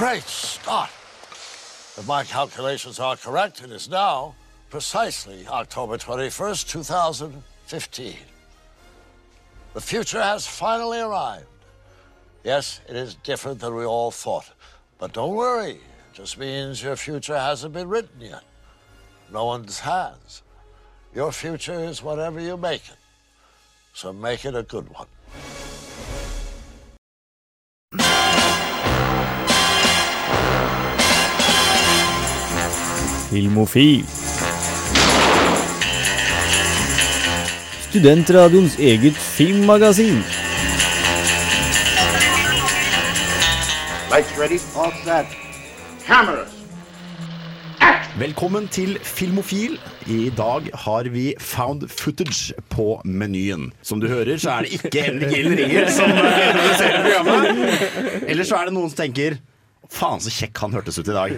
great start. If my calculations are correct, it is now precisely October 21st, 2015. The future has finally arrived. Yes, it is different than we all thought. But don't worry, it just means your future hasn't been written yet. No one's has. Your future is whatever you make it. So make it a good one. Filmofil. Studentradioens eget filmmagasin. Lights ready? All set. Cameras. Velkommen til Filmofil. I dag har vi found footage på menyen. Som du hører, så er det ikke Henrik Gilden Ringer som produserer programmet. Eller så er det noen som tenker Faen, så kjekk han hørtes ut i dag.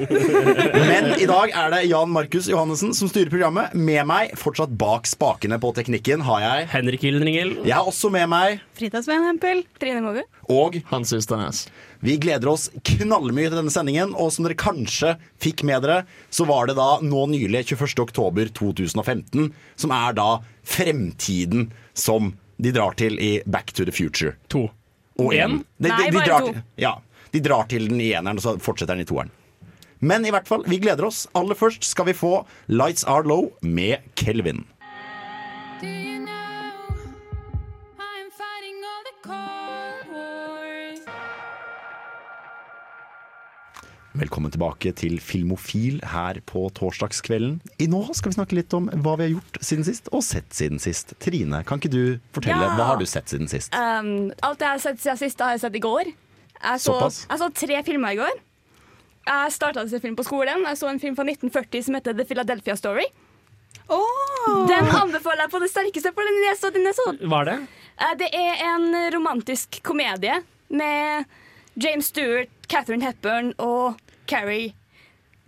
Men i dag er det Jan Markus Johannessen som styrer programmet. Med meg, fortsatt bak spakene på teknikken, har jeg Henrik Gildenringel. Jeg har også med meg Frida Svein Hempel. Trine Mogu. og Hans Ysternes. Vi gleder oss knallmye til denne sendingen, og som dere kanskje fikk med dere, så var det da nå nylig 21. oktober 2015, som er da fremtiden som de drar til i Back to the Future. To. Og En? Nei, De, de, de bare drar to. til, ja, de drar til den i eneren, og så fortsetter den i toeren. Men i hvert fall, vi gleder oss. Aller først skal vi få Lights Are Low med Kelvin. Velkommen tilbake til Filmofil her på torsdagskvelden. I nå skal vi snakke litt om hva vi har gjort siden sist, og sett siden sist. Trine, kan ikke du fortelle, Ja. hva har du sett siden sist? Um, alt jeg har sett siden sist, har jeg sett i går. Jeg så, jeg så tre filmer i går. Jeg starta å se film på skolen. Jeg så en film fra 1940 som heter The Philadelphia Story. Den anbefaler jeg på det sterkeste, for den er så, den er så Hva er det? Eh, Det er en romantisk komedie med James Stewart, Catherine Hepburn og Carrie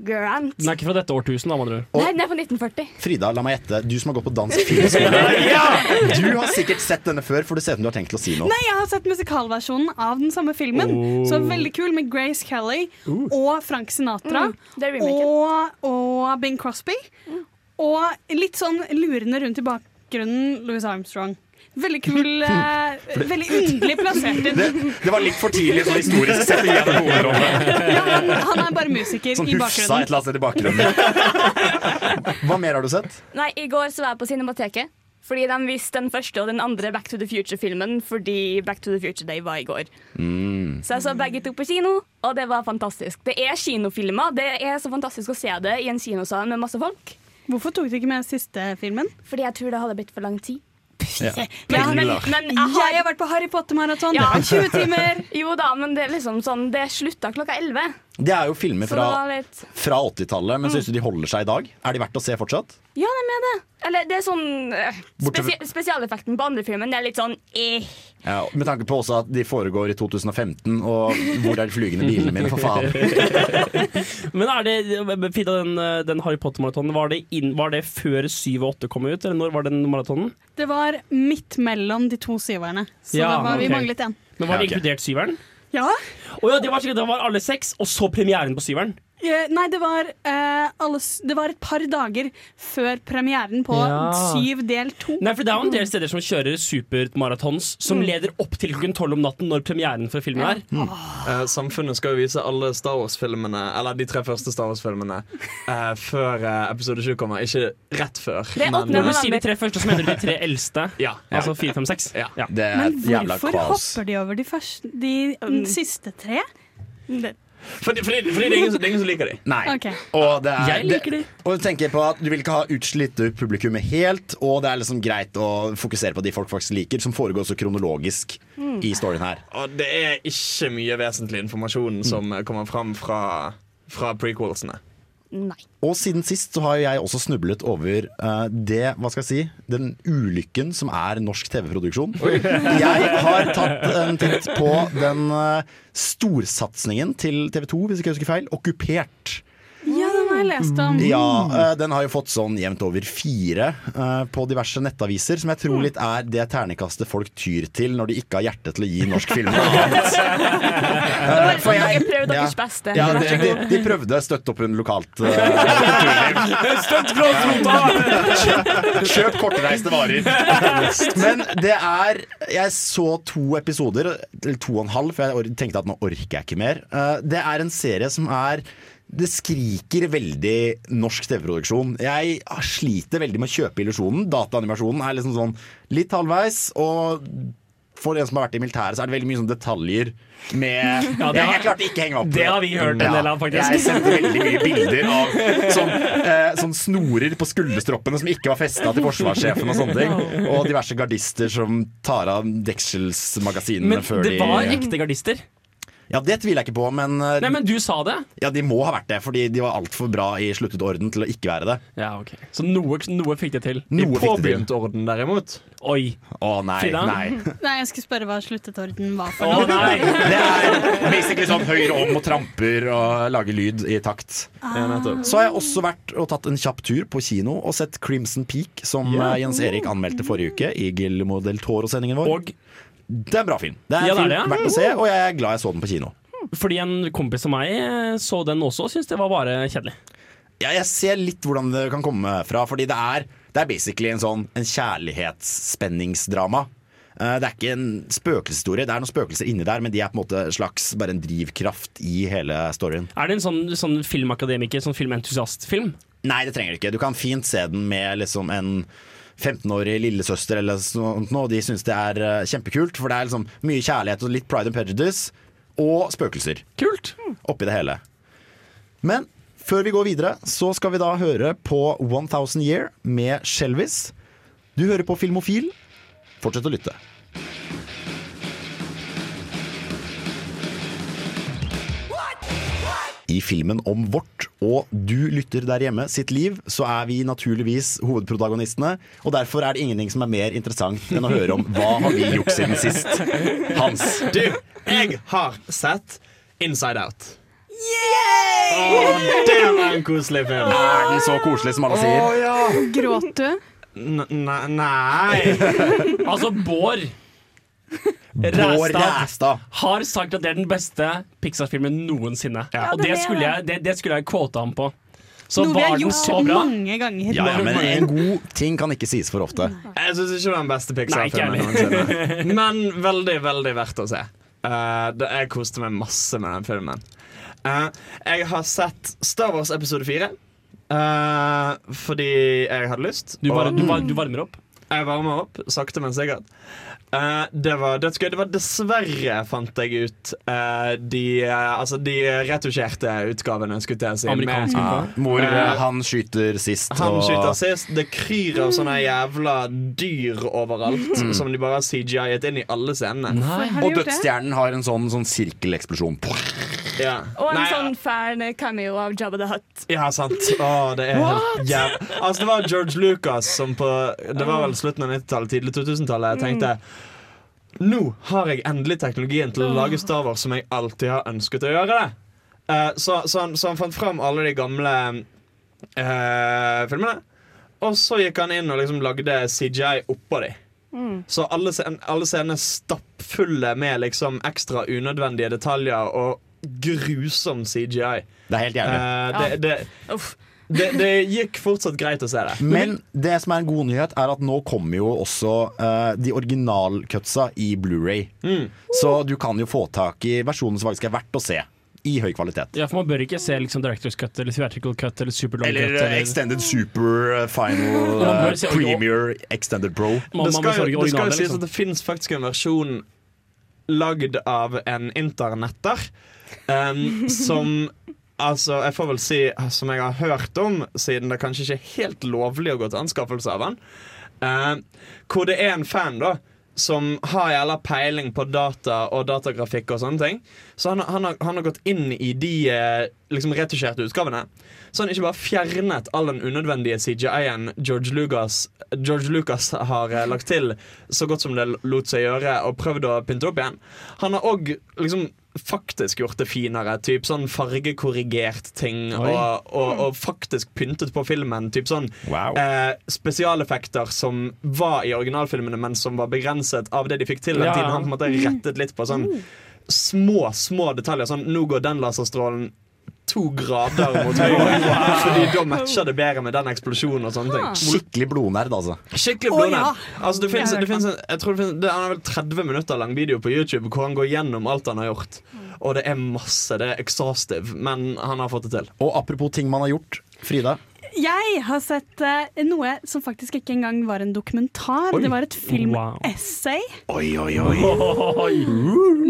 Grant. Den er ikke fra dette årtusen, da, med andre ord. Nei, den er fra 1940. Frida, la meg gjette. Du som har gått på dansk filmskole. Du har sikkert sett denne før, for det ser ut som du har tenkt til å si noe. Nei, jeg har sett musikalversjonen av den samme filmen. Oh. Så veldig kul med Grace Kelly og Frank Sinatra. Mm, og, og Bing Crosby. Og litt sånn lurende rundt i bakgrunnen Louis Armstrong. Veldig kul, eh, veldig underlig plassert inn. Det, det var litt for tidlig sånn historisk sett. Ja, han, han er bare musiker Sånn i hufsa et bakgrunnen. eller annet sted i bakgrunnen. Hva mer har du sett? Nei, I går så var jeg på Cinemateket. Fordi de viste den første og den andre Back to the Future-filmen fordi Back to the Future Day var i går. Så jeg så begge to på kino, og det var fantastisk. Det er kinofilmer. Det er så fantastisk å se det i en kinosal med masse folk. Hvorfor tok du ikke med siste filmen? Fordi jeg tror det hadde blitt for lang tid. Ja. Men, men, men jeg har Jeg har vært på Harry Potter-maraton. Ja. Det var 20 timer. Jo da, men det er liksom sånn Det slutta klokka 11. Det er jo filmer fra, litt fra 80-tallet, men syns du de holder seg i dag? Er de verdt å se fortsatt? Ja, det er det. Eller det er sånn eh, Bortsett spesi Spesialeffekten på andre filmen det er litt sånn eh. Ja, med tanke på også at de foregår i 2015, og hvor er de flygende bilene mine, for faen? Men er det, Fida, den, den Harry Potter-maratonen, var, det var det før 7 og 8 kom ut? Eller når var den maratonen? Det var midt mellom de to syverne. Så Ja, var vi manglet en. Men Var det Ja, inkludert syveren? Ja. Oh, ja, det var, det var alle seks, og så premieren på syveren. Eh, Nei, det var, eh, alle, det var et par dager før premieren på Ja. Syv del to. Nei, for Det er jo en del steder som kjører supermaratons som leder opp til klokken tolv om natten når premieren for filmen er. Eh, samfunnet skal jo vise alle Star Wars-filmene, eller de tre første Star Wars-filmene, eh, før eh, episode 7 kommer. Ikke rett før. Det er åttende Når du sier de tre første, så mener du de tre eldste? Ja, ja. Altså fire, fem, seks? Ja. Ja. Det er Men et jævla hvorfor kaos. hopper de over de, første, de mm, siste tre? Det- Fordi, fordi, fordi det, er ingen, det er ingen som liker dem. Nei. Okay. Og det er, Jeg liker de. Og du tenker på at du vil ikke ha utslitt publikummet helt, og det er liksom greit å fokusere på de folk faktisk liker, som foregår så kronologisk i storyen her. Og det er ikke mye vesentlig informasjon som kommer fram fra, fra prequelsene. Nei. Og siden sist så har jeg også snublet over uh, det, hva skal jeg si, den ulykken som er norsk TV-produksjon. Jeg har tatt en titt på den uh, storsatsingen til TV 2, hvis ikke jeg husker feil, Okkupert. Ja, den har jeg lest om. Ja, eh, den har jo fått sånn jevnt over fire eh, på diverse nettaviser, som jeg tror litt er det ternekastet folk tyr til når de ikke har hjerte til å gi norsk film noe annet. Eh, for jeg- prøvde ja. deres beste. Ja, de, de, de prøvde å støtte opp under lokalt uh, kulturliv. Kjøp kortreiste varer. Men det er Jeg så to episoder, eller to og en halv, for jeg tenkte at nå orker jeg ikke mer. Eh, det er en serie som er det skriker veldig norsk TV-produksjon. Jeg sliter veldig med å kjøpe illusjonen. Dataanimasjonen er liksom sånn litt halvveis. Og for en som har vært i militæret, så er det veldig mye sånn detaljer med Ja, det har- jeg klarte ikke å henge meg opp det har vi hørt en del av, faktisk. Jeg sendte veldig mye bilder av sånn, eh, sånn snorer på skulderstroppene som ikke var festa til forsvarssjefen og sånne ting. Og diverse gardister som tar av dekselsmagasinene Men det var ekte gardister. Ja, det tviler jeg ikke på, men, eh, Nei, men du sa det. ja, de må ha vært det, fordi de var altfor bra i sluttet orden til å ikke være det. Ja, ok Så noe, noe fikk det til. Noe til. påbegynt orden, derimot. Oi. Å nei, Frida? nei. Nei, jeg skulle spørre hva sluttet orden var for noe. Å nei. Det er basically sånn høyre om og tramper og lager lyd i takt. Ah. Så har jeg også vært og tatt en kjapp tur på kino og sett Crimson Peak, som eh, Jens Erik anmeldte forrige uke i Gilmo del Toro-sendingen vår. Og Det er en bra film. Det er Ja, det er film det, verdt å se, og jeg er glad jeg så den på kino. fordi en kompis av meg eh, så den også, og syntes det var bare kjedelig. Ja, jeg ser litt hvordan det kan komme fra, fordi det er, det er basically en sånn en kjærlighetsspenningsdrama. Eh, Det er ikke en spøkelseshistorie. Det er noen spøkelser inni der, men de er på en måte slags bare en drivkraft i hele storyen. Er det en sånn, sånn filmakademiker, sånn filmentusiastfilm? Nei, det trenger du ikke. Du kan fint se den med liksom en 15-årig lillesøster eller sånt nå, og de syns det er eh, kjempekult, for det er liksom mye kjærlighet og litt pride and prejudice, og spøkelser Kult. oppi det hele. Men før vi går videre, så skal vi da høre på 1000 Year med Shelvis. Du hører på Filmofil. Fortsett å lytte. I filmen om vårt og du lytter der hjemme sitt liv, så er vi naturligvis hovedprotagonistene. Og derfor er det ingenting som er mer interessant enn å høre om hva har vi gjort siden sist. Hans. Du, jeg har sett Inside Out. Åh, det var en koselig film. Er den så koselig som alle sier? Gråt du? N nei. Altså, Bård Ræstad har sagt at det er den beste Pixar-filmen noensinne. Og det er skulle jeg, det, det skulle jeg quote ham på. Så Noe vi var har gjort så bra? mange ganger. Ja, ja, men en god ting kan ikke sies for ofte. Jeg syns ikke det var den beste Pixar-filmen noensinne. Men veldig, veldig verdt å se. Uh, det, jeg koste meg masse med den filmen. Uh, jeg har sett Star Wars episode 4. uh, fordi jeg hadde lyst. Du, var, og du, var- du varmer opp? jeg varmer opp, sakte, men sikkert. Eh, det var dødsgøy. Det var dessverre, fant jeg ut, uh, de, uh, altså de retusjerte utgavene, skulle jeg si. Amerikanske utgave. hvor han skyter sist. Han og- skyter sist. Det kryr av sånne jævla dyr overalt Mm. som de bare har CGI-et inn i alle scenene. Nei. Og dødsstjernen har en sånn, sånn sirkeleksplosjon. Ja. Og en Nei, sånn fæl cameo av Jabba the Hutt. Ja, sant. Å, det er helt jæv... Altså, det var George Lucas som på Det var vel slutten av 90-tallet, tidlig 2000-tallet. Jeg tenkte Nå har jeg endelig teknologien til å lage Star Wars som jeg alltid har ønsket å gjøre det. uh, så, så, han, så han fant fram alle de gamle uh, filmene. Og så gikk han inn og liksom lagde CGI oppå de. Så alle, alle scenene stappfulle med liksom ekstra unødvendige detaljer og grusom CGI. Det er helt jævlig. Uh, det, det, Uff. det, det gikk fortsatt greit å se det. Men det som er en god nyhet, er at nå kommer jo også uh, de originalcutsa i Blu-ray. Mm. Så du kan jo få tak i versjonen som faktisk er verdt å se. I høy kvalitet. Ja, for Man bør ikke se liksom Directors cut eller Theatrical cut eller Super Long Eller cut. Eller Extended Super eh, Final uh, eh, Premier Extended Pro. man, Det man skal, jo sies liksom. at det fins faktisk en versjon lagd av en internetter um, som Altså, jeg får vel si som jeg har hørt om, siden det kanskje ikke er helt lovlig å gå til anskaffelse av den. Uh, hvor det er en fan, da. Som har jævla peiling på data og datagrafikk og sånne ting. Så han, han, har, han har gått inn i de eh, liksom retusjerte utgavene. Så han ikke bare fjernet all den unødvendige CGI-en George Lucas, George Lucas har eh, lagt til så godt som det lot seg gjøre, og prøvd å pynte opp igjen. Han har òg liksom faktisk gjort det finere. Typ sånn fargekorrigert ting. Og, og, og faktisk pyntet på filmen. Typ sånn Wow. eh, spesialeffekter som var i originalfilmene, men som var begrenset av det de fikk til. Den Ja. tiden Han på en måte rettet litt på sånn små, små detaljer. Sånn, nå går den laserstrålen to grader mot høyre. Fordi da matcher det bedre med den eksplosjonen og sånne ting. Skikkelig blodnerd, altså. Skikkelig blodnerd. Altså, det finnes, det finnes en, jeg tror det finnes, det er vel 30 minutter lang video på YouTube hvor han går gjennom alt han har gjort. Og det er masse. Det er exhaustive, men han har fått det til. Og apropos ting man har gjort. Frida. Jeg har sett uh, noe som faktisk ikke engang var en dokumentar. Oi. Det var et Wow. filmessay Oi, oi, oi.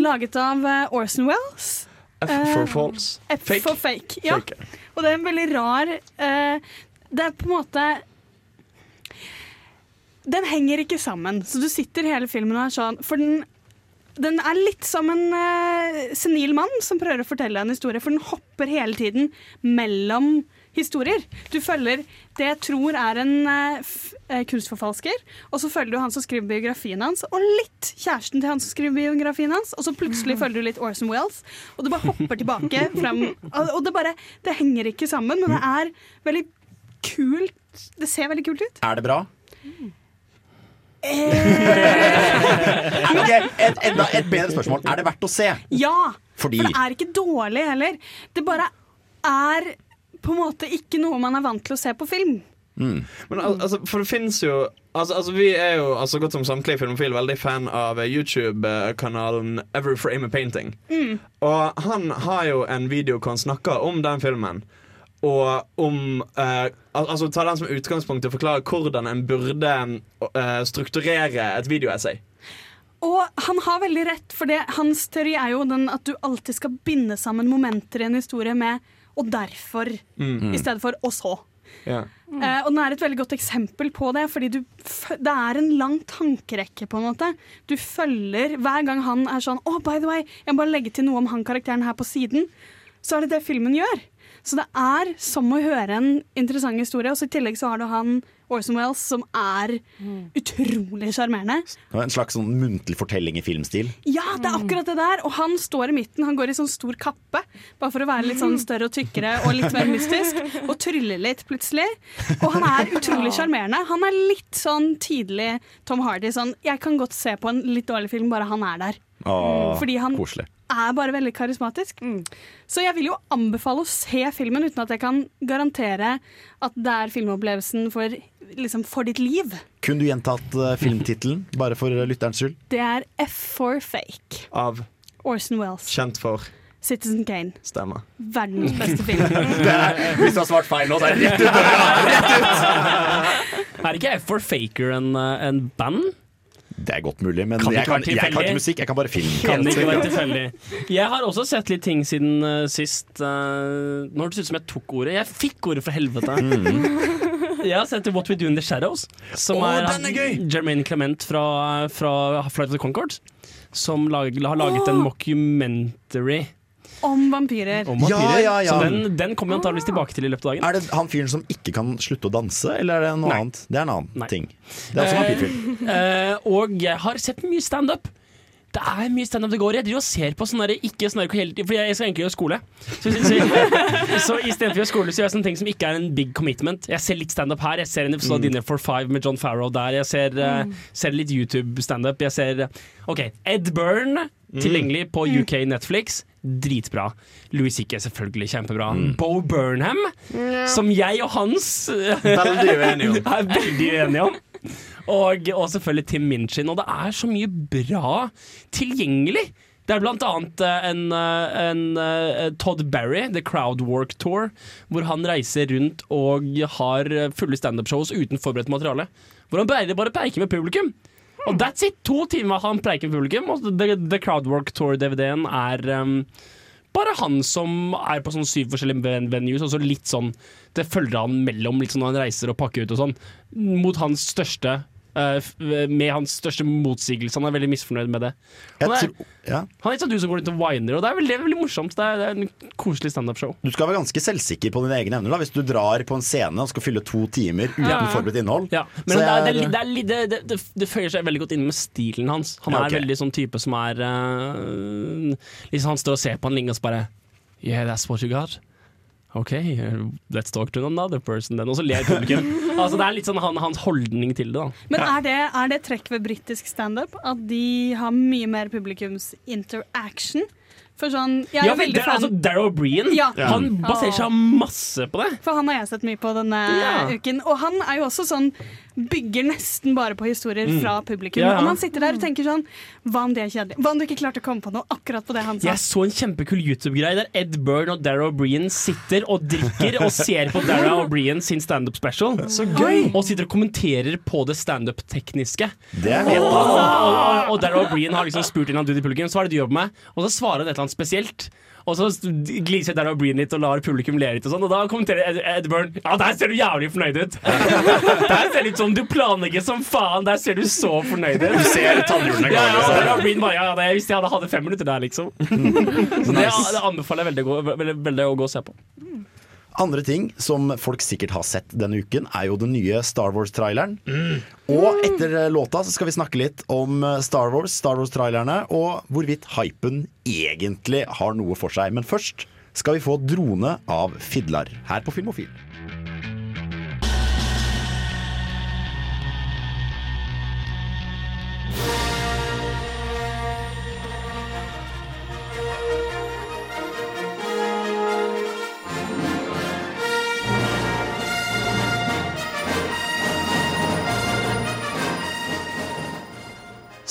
laget av uh, Orson Wells. F for Eh, false. F Fake. for fake. Ja. Fake. Og det er en veldig rar uh, Det er på en måte Den henger ikke sammen, så du sitter hele filmen og er sånn For den, den er litt som en uh, senil mann som prøver å fortelle en historie, for den hopper hele tiden mellom historier. Du følger det jeg tror er en eh, eh, kunstforfalsker, og så følger du han som skriver biografien hans, og litt kjæresten til han som skriver biografien hans, og så plutselig følger du litt Orson Wells, og du bare hopper tilbake frem. og og det bare Det henger ikke sammen, men det er veldig kult. Det ser veldig kult ut. Er det bra? Mm. okay, et, enda et bedre spørsmål. Er det verdt å se? ja! Fordi For det er ikke dårlig heller. Det bare er på en måte ikke noe man er vant til å se på film. Men al altså, for det finnes jo altså, altså, Vi er jo altså, godt som samtlige filmofil veldig fan av eh, YouTube-kanalen Every Frame a Painting. Og han har jo en video hvor han snakker om den filmen. Og om eh, Altså ta den som utgangspunkt til å forklare hvordan en burde eh, strukturere et videoessay. Og han har veldig rett, for det, hans teori er jo den at du alltid skal binde sammen momenter i en historie med 'og derfor', i stedet for 'og så'. Yeah. Mm. Uh, og den er et veldig godt eksempel på det, fordi du, det er en lang tankerekke, på en måte. Du følger hver gang han er sånn 'Å, by the way, jeg må bare legge til noe om han karakteren her på siden', så er det det filmen gjør. Så det er som å høre en interessant historie. Og så i tillegg så har du han Orson Wells, som er utrolig sjarmerende. En slags sånn muntlig fortelling i filmstil. Ja, det er akkurat det der. Og han står i midten. Han går i sånn stor kappe, bare for å være litt sånn større og tykkere og litt mer mystisk. Og tryller litt plutselig. Og han er utrolig sjarmerende. Han er litt sånn tidlig Tom Hardy. Sånn, jeg kan godt se på en litt dårlig film, bare han er der. Åh, Fordi han Koselig. Er bare veldig karismatisk. Så jeg vil jo anbefale å se filmen uten at jeg kan garantere at det er filmopplevelsen for, liksom, for ditt liv. Kunne du gjentatt uh, filmtittelen, bare for uh, lytterens skyld? Det er F for fake. Av Orson Wells. kjent for Citizen Kane. stemmer. Verdens beste film. Hvis du har svart feil nå, så er det rett ut døra! Er ikke F for Faker en, eh, en band? Det er godt mulig, men jeg kan, jeg kan ikke musikk, jeg kan bare film. Kan ikke være tilfeldig. Jeg har også sett litt ting siden uh, sist. Uh, nå hørtes det ut som jeg tok ordet. Jeg fikk ordet fra helvete. Jeg har sett What We Do In The Shadows, som oh, er, er! Jermaine Clement fra, fra Flight of the Concord. Som lag, har laget en mockumentary Om vampyrer. om Ja, vampyrer. ja, ja. Så den, den kommer vi antakeligvis tilbake til i løpet av dagen. Er det han fyren som ikke kan slutte å danse, eller er det noe Nei. annet? Det er en annen Nei. ting. Det er også en vampyrfilm. Eh, og jeg har sett mye standup. Det er mye standup det går i. Jeg driver og ser på sånn der, ikke sånn der hele tiden, for jeg skal egentlig gjøre skole. Så, så, så, så istedenfor å gjøre skole, så gjør jeg sånne ting som ikke er en big commitment. Jeg ser litt standup her. Jeg ser en episode av Dinner for Five med John Farrow der. Jeg ser, eh, ser litt YouTube-standup. Jeg ser OK, Ed Byrne, tilgjengelig på UK Netflix. Dritbra. Louis C.K. selvfølgelig kjempebra. Bo Burnham, som jeg og Hans Veldig uenige om. er veldig uenige om. Og, og selvfølgelig Tim Minchin. Og det er så mye bra tilgjengelig. Det er blant annet en, en, eh, en eh, Todd Barry, The Crowdwork Tour, hvor han reiser rundt og har eh, fulle standup-shows uten forberedt materiale. Hvor han bare, bare preiker med publikum. Og that's it! To timer han preiker publikum, og The, the Crowdwork Tour-DVD-en er um, bare han som er på sånn syv forskjellige venues, og så litt sånn Det følger han mellom litt sånn når han reiser og pakker ut og sånn, mot hans største med hans største motsigelse. Han er veldig misfornøyd med det. Han er, tror- ja. han er ikke sånn du som går rundt og whiner, og det er veldig, veldig morsomt. Det er, det er en koselig standup-show. Du skal være ganske selvsikker på dine egne evner da, hvis du drar på en scene og skal fylle to timer uten Ja. forberedt innhold. Ja, men det, er, er, er, føyer seg veldig godt inn med stilen hans. Han Ja, er veldig sånn type som er uh, Liksom Han står og ser på en linje og så bare Yeah, that's what you got. OK, let's talk to another person then. Og så ler publikum. altså, det er litt sånn han, hans holdning til det. da Men er det, er det trekk ved britisk standup at de har mye mer publikums-interaction? For sånn Jeg er Ja, veldig det, fan altså, Darrow Breen Ja. Han baserer seg masse på det. For han har jeg sett mye på denne Ja. uken. Og han er jo også sånn Bygger nesten bare på historier Mm. fra publikum. Ja, ja. Og man sitter der og tenker sånn Hva om det er kjedelig? Hva om du ikke klarte å komme på noe akkurat på det han sa? Jeg så en kjempekul YouTube-greie der Ed Byrne og Darrow Breen sitter og drikker og ser på Darrow Breen sin standup special. Så gøy! Og sitter og kommenterer på det standup-tekniske. Det er helt og, og, og Darrow Breen har liksom spurt innan du i Publikum Så hva er det du jobber med? Og så svarer han et eller annet spesielt. Og så gliser der og Breen litt og lar publikum le litt, og sånn Og da kommenterer Ed, Ed Byrne Ja, der ser du jævlig fornøyd ut. Der ser det ut som du planlegger som faen. Der ser du så fornøyd ut. Du ser tannhjulene Ja, ja, Breen bare Ja, det, hvis jeg hadde hatt fem minutter der, liksom. Så det, det anbefaler jeg veldig, veldig, veldig å gå og se på. Andre ting som folk sikkert har sett denne uken, er jo den nye Star Wars-traileren. Og etter låta så skal vi snakke litt om eh, Star Wars, Star Wars-trailerne, og hvorvidt hypen egentlig har noe for seg. Men først skal vi få drone av Fidlar her på Filmofil.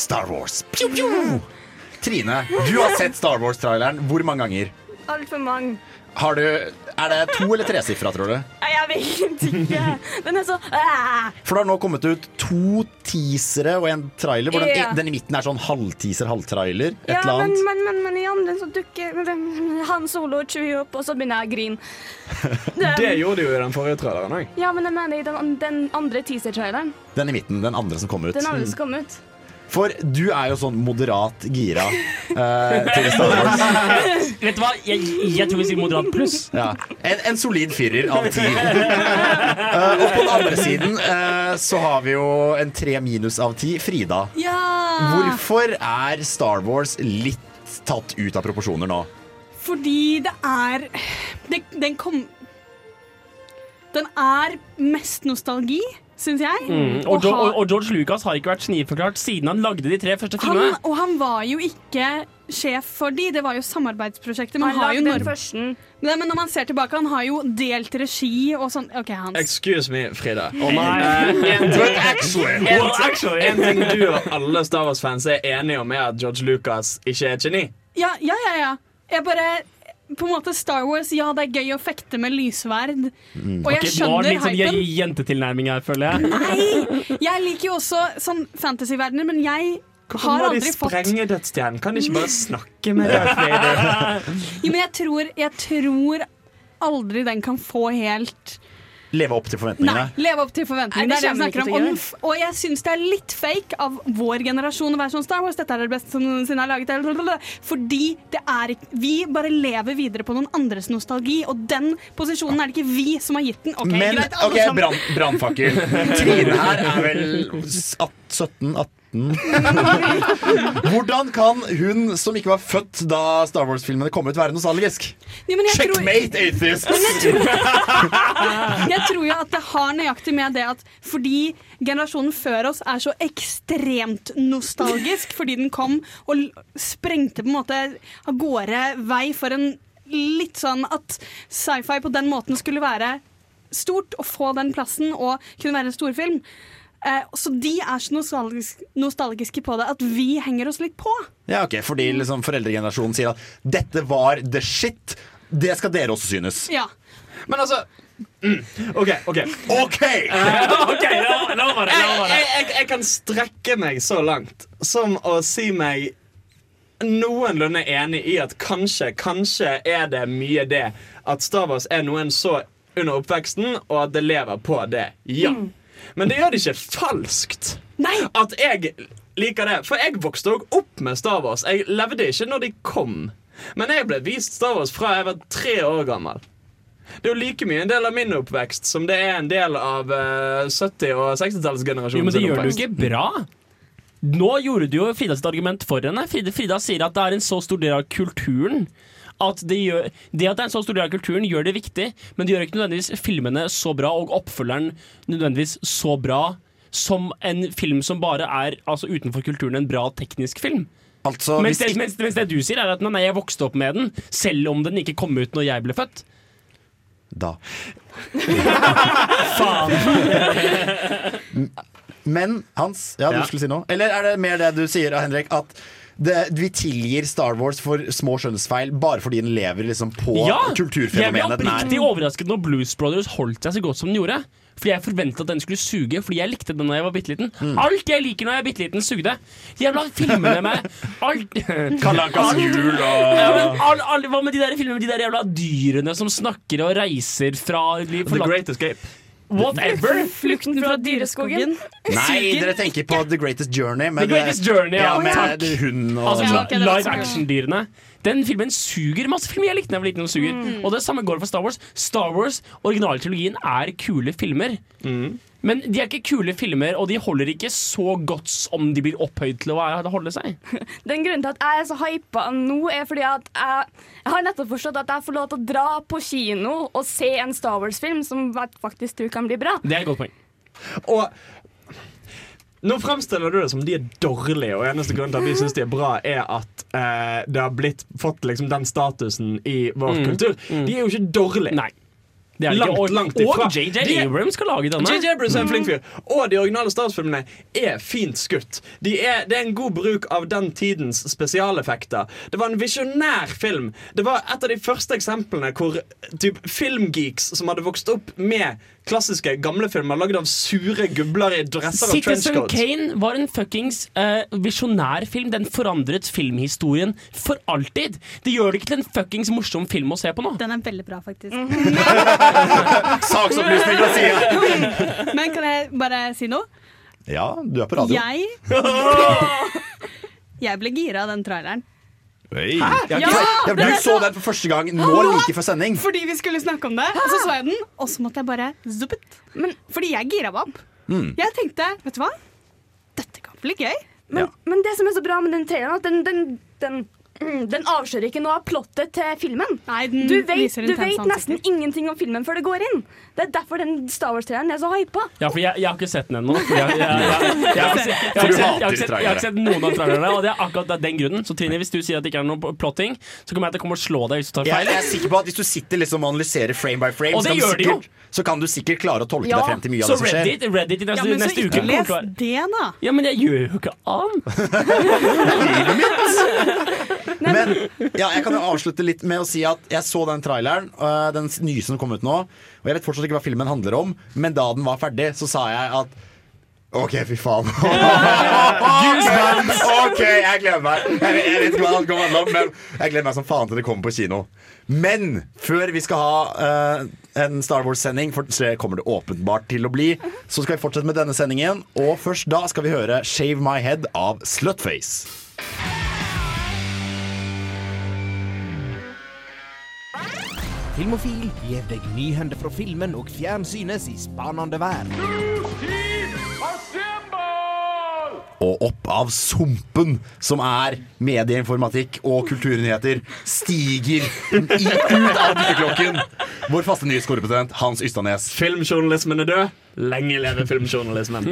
Star Wars. Pew, pew! Trine, du har sett Star Wars-traileren hvor mange ganger? Altfor mange. Har du, er det to eller tresifra, tror du? Jeg vet ikke. Den er så ah. For det har nå kommet ut to teasere og en trailer. Hvor den, Ja. den i midten er sånn halvteaser, halvtrailer. Et Ja, eller men, annet. men, men, men i andre så dukker Han Solo Chewie opp, og så begynner jeg å grine. Det gjorde de jo i den forrige traileren òg. Ja, men jeg mener i den, den andre teaser-traileren. Den i midten, den andre som kom ut. Den andre som kom ut. For du er jo sånn moderat gira eh, til Star Wars. Vet du hva? Jeg, jeg tror vi sier moderat pluss. Ja. En, en solid firer av ti. Eh, og på den andre siden eh, så har vi jo en tre minus av ti. Frida. Ja! Hvorfor er Star Wars litt tatt ut av proporsjoner nå? Fordi det er det, Den kom Den er mest nostalgi, syns jeg. Mm. Og, Og ha- og, og George Lucas har ikke vært sniforklart siden han lagde de tre første han, filmene. og han var jo ikke sjef for de, det var jo samarbeidsprosjektet. Man Han har jo lagde den norm- første. Nei, men når man ser tilbake, han har jo delt regi og sånn. OK, Hans. Excuse me, Frida. Oh, nei. En, ting, actually. en, Well, actually. en ting du og alle Star Wars-fans er enige om, er at George Lucas ikke er et geni. Ja, ja, ja. ja. Jeg bare på en måte Star Wars, ja, det er gøy å fekte med lysverd. Og jeg skjønner hypen har skjønner litt sånn hypen. je- jentetilnærming her, føler jeg. Nei! Jeg liker jo også sånn fantasyverdener, men jeg Hvorfor har må de aldri fått sprenge dødsstjernen? Kan de ikke bare snakke med deg, Frida? Jo, men jeg tror, jeg tror aldri den kan få helt Leve opp til forventningene? Nei, leve opp til forventningene. Nei, Det det er det vi snakker om. Og, jeg syns det er litt fake av vår generasjon å være sånn Star Wars, dette er det beste som noensinne er laget. Fordi det er ikke Vi bare lever videre på noen andres nostalgi, og den posisjonen er det ikke vi som har gitt den. Okay, Men greit, alle ok, sammen. brann- brannfakkel. Trine her er vel s- at- 17-18 Hvordan kan hun som ikke var født da Star Wars-filmene kom ut, være nostalgisk? Ja, men jeg tror- Checkmate, atheist! Jeg tror jo at det har nøyaktig med det at fordi generasjonen før oss er så ekstremt nostalgisk fordi den kom og sprengte på en måte av gårde vei for en litt sånn at sci-fi på den måten skulle være stort og få den plassen og kunne være en storfilm. Eh, så de er så nostalgisk, nostalgiske på det at vi henger oss litt på. Ja, ok, Fordi liksom foreldregenerasjonen sier at 'dette var the shit'. Det skal dere også synes. Ja. Men altså mm, OK. ok OK! okay la, la meg det, jeg, la meg det. jeg, jeg, jeg kan strekke meg så langt som å si meg noenlunde enig i at kanskje, kanskje er det mye det at Star Wars er noen så under oppveksten, og at det lever på det. Ja. Men det gjør det ikke falskt. Nei! At jeg liker det. For jeg vokste òg opp med Star Wars. Jeg levde ikke når de kom. Men jeg ble vist Star Wars fra jeg var tre år gammel. Det er jo like mye en del av min oppvekst som det er en del av uh, 70- og 60-tallsgenerasjonen. Jo, men det gjør det jo ikke bra. Nå gjorde du jo Frida sitt argument for henne. Frida, Frida sier at det er en så stor del av kulturen. At det, gjør, det at det er en så stor del av kulturen, gjør det viktig, men det gjør ikke nødvendigvis filmene så bra, og oppfølgeren nødvendigvis så bra som en film som bare er altså, utenfor kulturen en bra teknisk film. Altså, Mens det, mens, mens det du sier, er at nei, jeg vokste opp med den, selv om den ikke kom ut når jeg ble født. Da. Faen. Men Hans, ja, du Ja. skulle si noe? Eller er det mer det du sier, Henrik? At det, vi tilgir Star Wars for små skjønnsfeil bare fordi den lever liksom på Ja! Jeg ble kulturfenomenet oppriktig er. overrasket når Blues Brothers holdt seg så godt som den gjorde. Fordi jeg forventet at den skulle suge, fordi jeg likte den da jeg var bitte liten. Mm. Alt jeg liker når jeg er bitte liten, sugde. Jævla filmene med alt Kalakas jul og ja, men all, all, Hva med de der filmene med de der jævla dyrene som snakker og reiser fra The Great Escape. Whatever. Flukten fra dyreskogen. Nei, dere tenker på The Greatest Journey. Med The Greatest Journey, ja, med takk. hund og Altså Ja, okay, live action-dyrene. Den filmen suger. Masse filmer jeg likte da jeg var liten. Suger Mm. Og det samme går for Star Wars. Star Wars, originaltrilogien, er kule filmer. Men de er ikke kule filmer, og de holder ikke så godt som de blir opphøyd til å holde seg. Den grunnen til at jeg er så hypa nå, er fordi at jeg, jeg har nettopp forstått at jeg får lov til å dra på kino og se en Star Wars-film som jeg faktisk tror kan bli bra. Det er et godt poeng. Og nå fremstiller du det som de er dårlige, og eneste grunn til at vi syns de er bra, er at eh, det har blitt, fått liksom den statusen i vår Mm. kultur. De er jo ikke dårlige. Nei. Det er Langt, ikke. Langt ifra. og JJ Abrams skal lage denne. JJ Abrams er en flink fyr. Og de originale Star Wars-filmene er fint skutt. De er, det er en god bruk av den tidens spesialeffekter. Det var en visjonær film. Det var et av de første eksemplene hvor typ, filmgeeks som hadde vokst opp med klassiske gamle filmer lagd av sure gubler i dresser og Citizen. Kane var en fuckings uh, visjonær film. Den forandret filmhistorien for alltid. Det gjør det ikke til en fuckings morsom film å se på nå. Den er veldig bra, faktisk. Saksopplysning fra sida! Men kan jeg bare si noe? Ja, du er på radio. Jeg Jeg ble gira av den traileren. Hey. Ja, ja, du så den for første gang nå like før sending. Fordi vi skulle snakke om det, og så så jeg den, og så måtte jeg bare zuppet. Men, fordi jeg gira meg opp. Mm. Jeg tenkte, vet du hva? Dette kan bli gøy. Men, men det som er så bra med den traileren, at den, den, den, den avslører ikke noe av plottet til filmen. Nei, den Du vet, viser du vet nesten ingenting om filmen før det går inn. Det er derfor den Star Wars-traileren er så hypa. Ja, for jeg, jeg har ikke sett den ennå. Jeg, jeg, jeg, jeg, jeg, har ikke sett- noen av trailerne, og det er akkurat av den grunnen. Så Trine, hvis du sier at det ikke er noe plotting, så kommer jeg til å komme og slå deg hvis du tar feil. jeg er sikker på at Hvis du sitter liksom og analyserer frame by frame, så kan, sikkert, så kan du sikkert klare å tolke Ja, deg frem til mye av det som skjer. Reddit, Reddit i Ja, men så neste så ikke uke. les det, da. Ja, men jeg gjør jo ikke annet. Men ja, jeg kan jo avslutte litt med å si at jeg så den traileren, øh, den nye som kom ut nå. Og jeg vet fortsatt ikke hva filmen handler om, men da den var ferdig, så sa jeg at OK, fy faen. OK, jeg gleder meg. Jeg, vet- ikke hva det kommer til å handle om, men jeg gleder meg som faen til det kommer på kino. Men før vi skal ha uh, en Star Wars-sending, for det kommer det åpenbart til å bli, så skal vi fortsette med denne sendingen. Og først da skal vi høre 'Shave My Head' av Slutface. Filmofil gir deg nyhender fra filmen og fjernsynets i spanende verden. og opp av sumpen som er medieinformatikk og kulturnyheter, stiger i, ut av dykkeklokken vår faste nyhetskorrespondent Hans Ystanes. Filmjournalismen er død. Lenge leve filmjournalismen.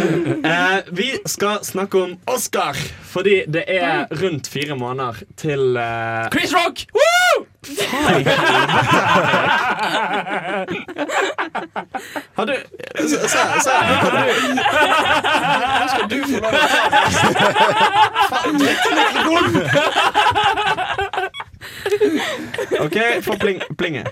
eh, vi skal snakke om Oscar, fordi det er rundt fire måneder til eh, Chris Rock! Woo! Har du Se, se, se har du, Nå skal du få lov å Faen! OK, få pling, plinge.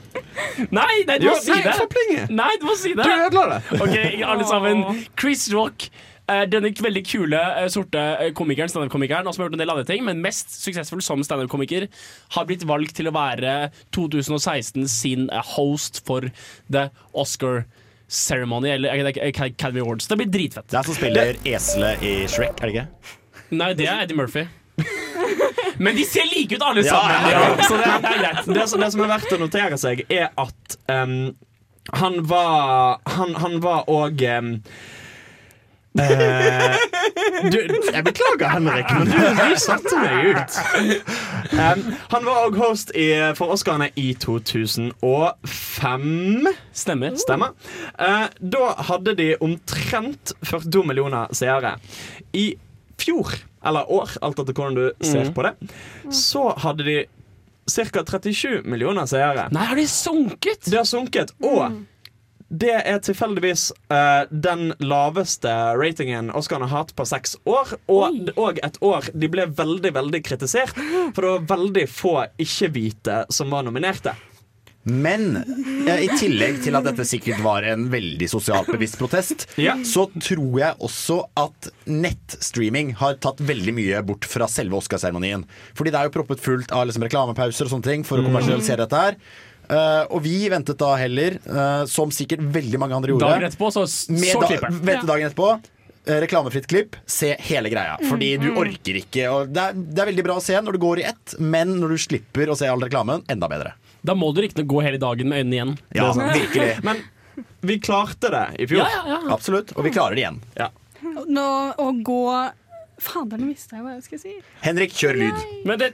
Nei, nei, du Jo, må si nei, det! få plinge. Nei, du må si det! Du ødela det. Ok, alle sammen. Chris Rock. Eh, Denne veldig kule eh, sorte eh, komikeren, standup-komikeren, som har gjort en del andre ting, men mest suksessfull som standup-komiker, har blitt valgt til å være 2016 sin host for The Oscar Ceremony eller Academy Awards. Det blir dritfett. Det er som spiller eselet i Shrek, er det ikke? Nei, det er Eddie Murphy. Men de ser like ut alle Ja, sammen, ja, ja. så det er, det greit. Det, som- det som er verdt å notere seg, er at um, han var Han, han var òg ehm, eh, du, jeg beklager, Henrik, men du, du satte meg ut. Um, han var òg host i, for Oscarene i 2005. Stemmer. Stemmer. Uh, da hadde de omtrent 42 millioner seere. I fjor, eller år, alt etter hvordan du ser mm. på det, så hadde de ca. 37 millioner seere. Nei, har de sunket? Det har sunket, og det er tilfeldigvis uh, den laveste ratingen Oscar har hatt på seks år. Og, og et år de ble veldig, veldig kritisert, for det var veldig få ikke-hvite som var nominerte. Men eh, i tillegg til at dette sikkert var en veldig sosialt bevisst protest, Ja. så tror jeg også at nettstreaming har tatt veldig mye bort fra selve Oscarseremonien. Fordi det er jo proppet fullt av liksom, reklamepauser og sånne ting for å kommersialisere dette her. Eh, og vi ventet da heller, eh, som sikkert veldig mange andre gjorde, Dagen etterpå, så, med så da, klipper vente dagen etterpå. eh, Reklamefritt klipp, se hele greia. Fordi du orker ikke og det, er, det er veldig bra å se når du går i ett, men når du slipper å se all reklamen, enda bedre. Da må du riktignok gå hele dagen med øynene igjen. Ja, virkelig. Men vi klarte det i fjor. Ja, ja, ja. Absolutt. Og vi klarer det igjen. Nå, å gå Fader, nå mista jeg hva jeg skulle si. Henrik, kjør lyd. Men det,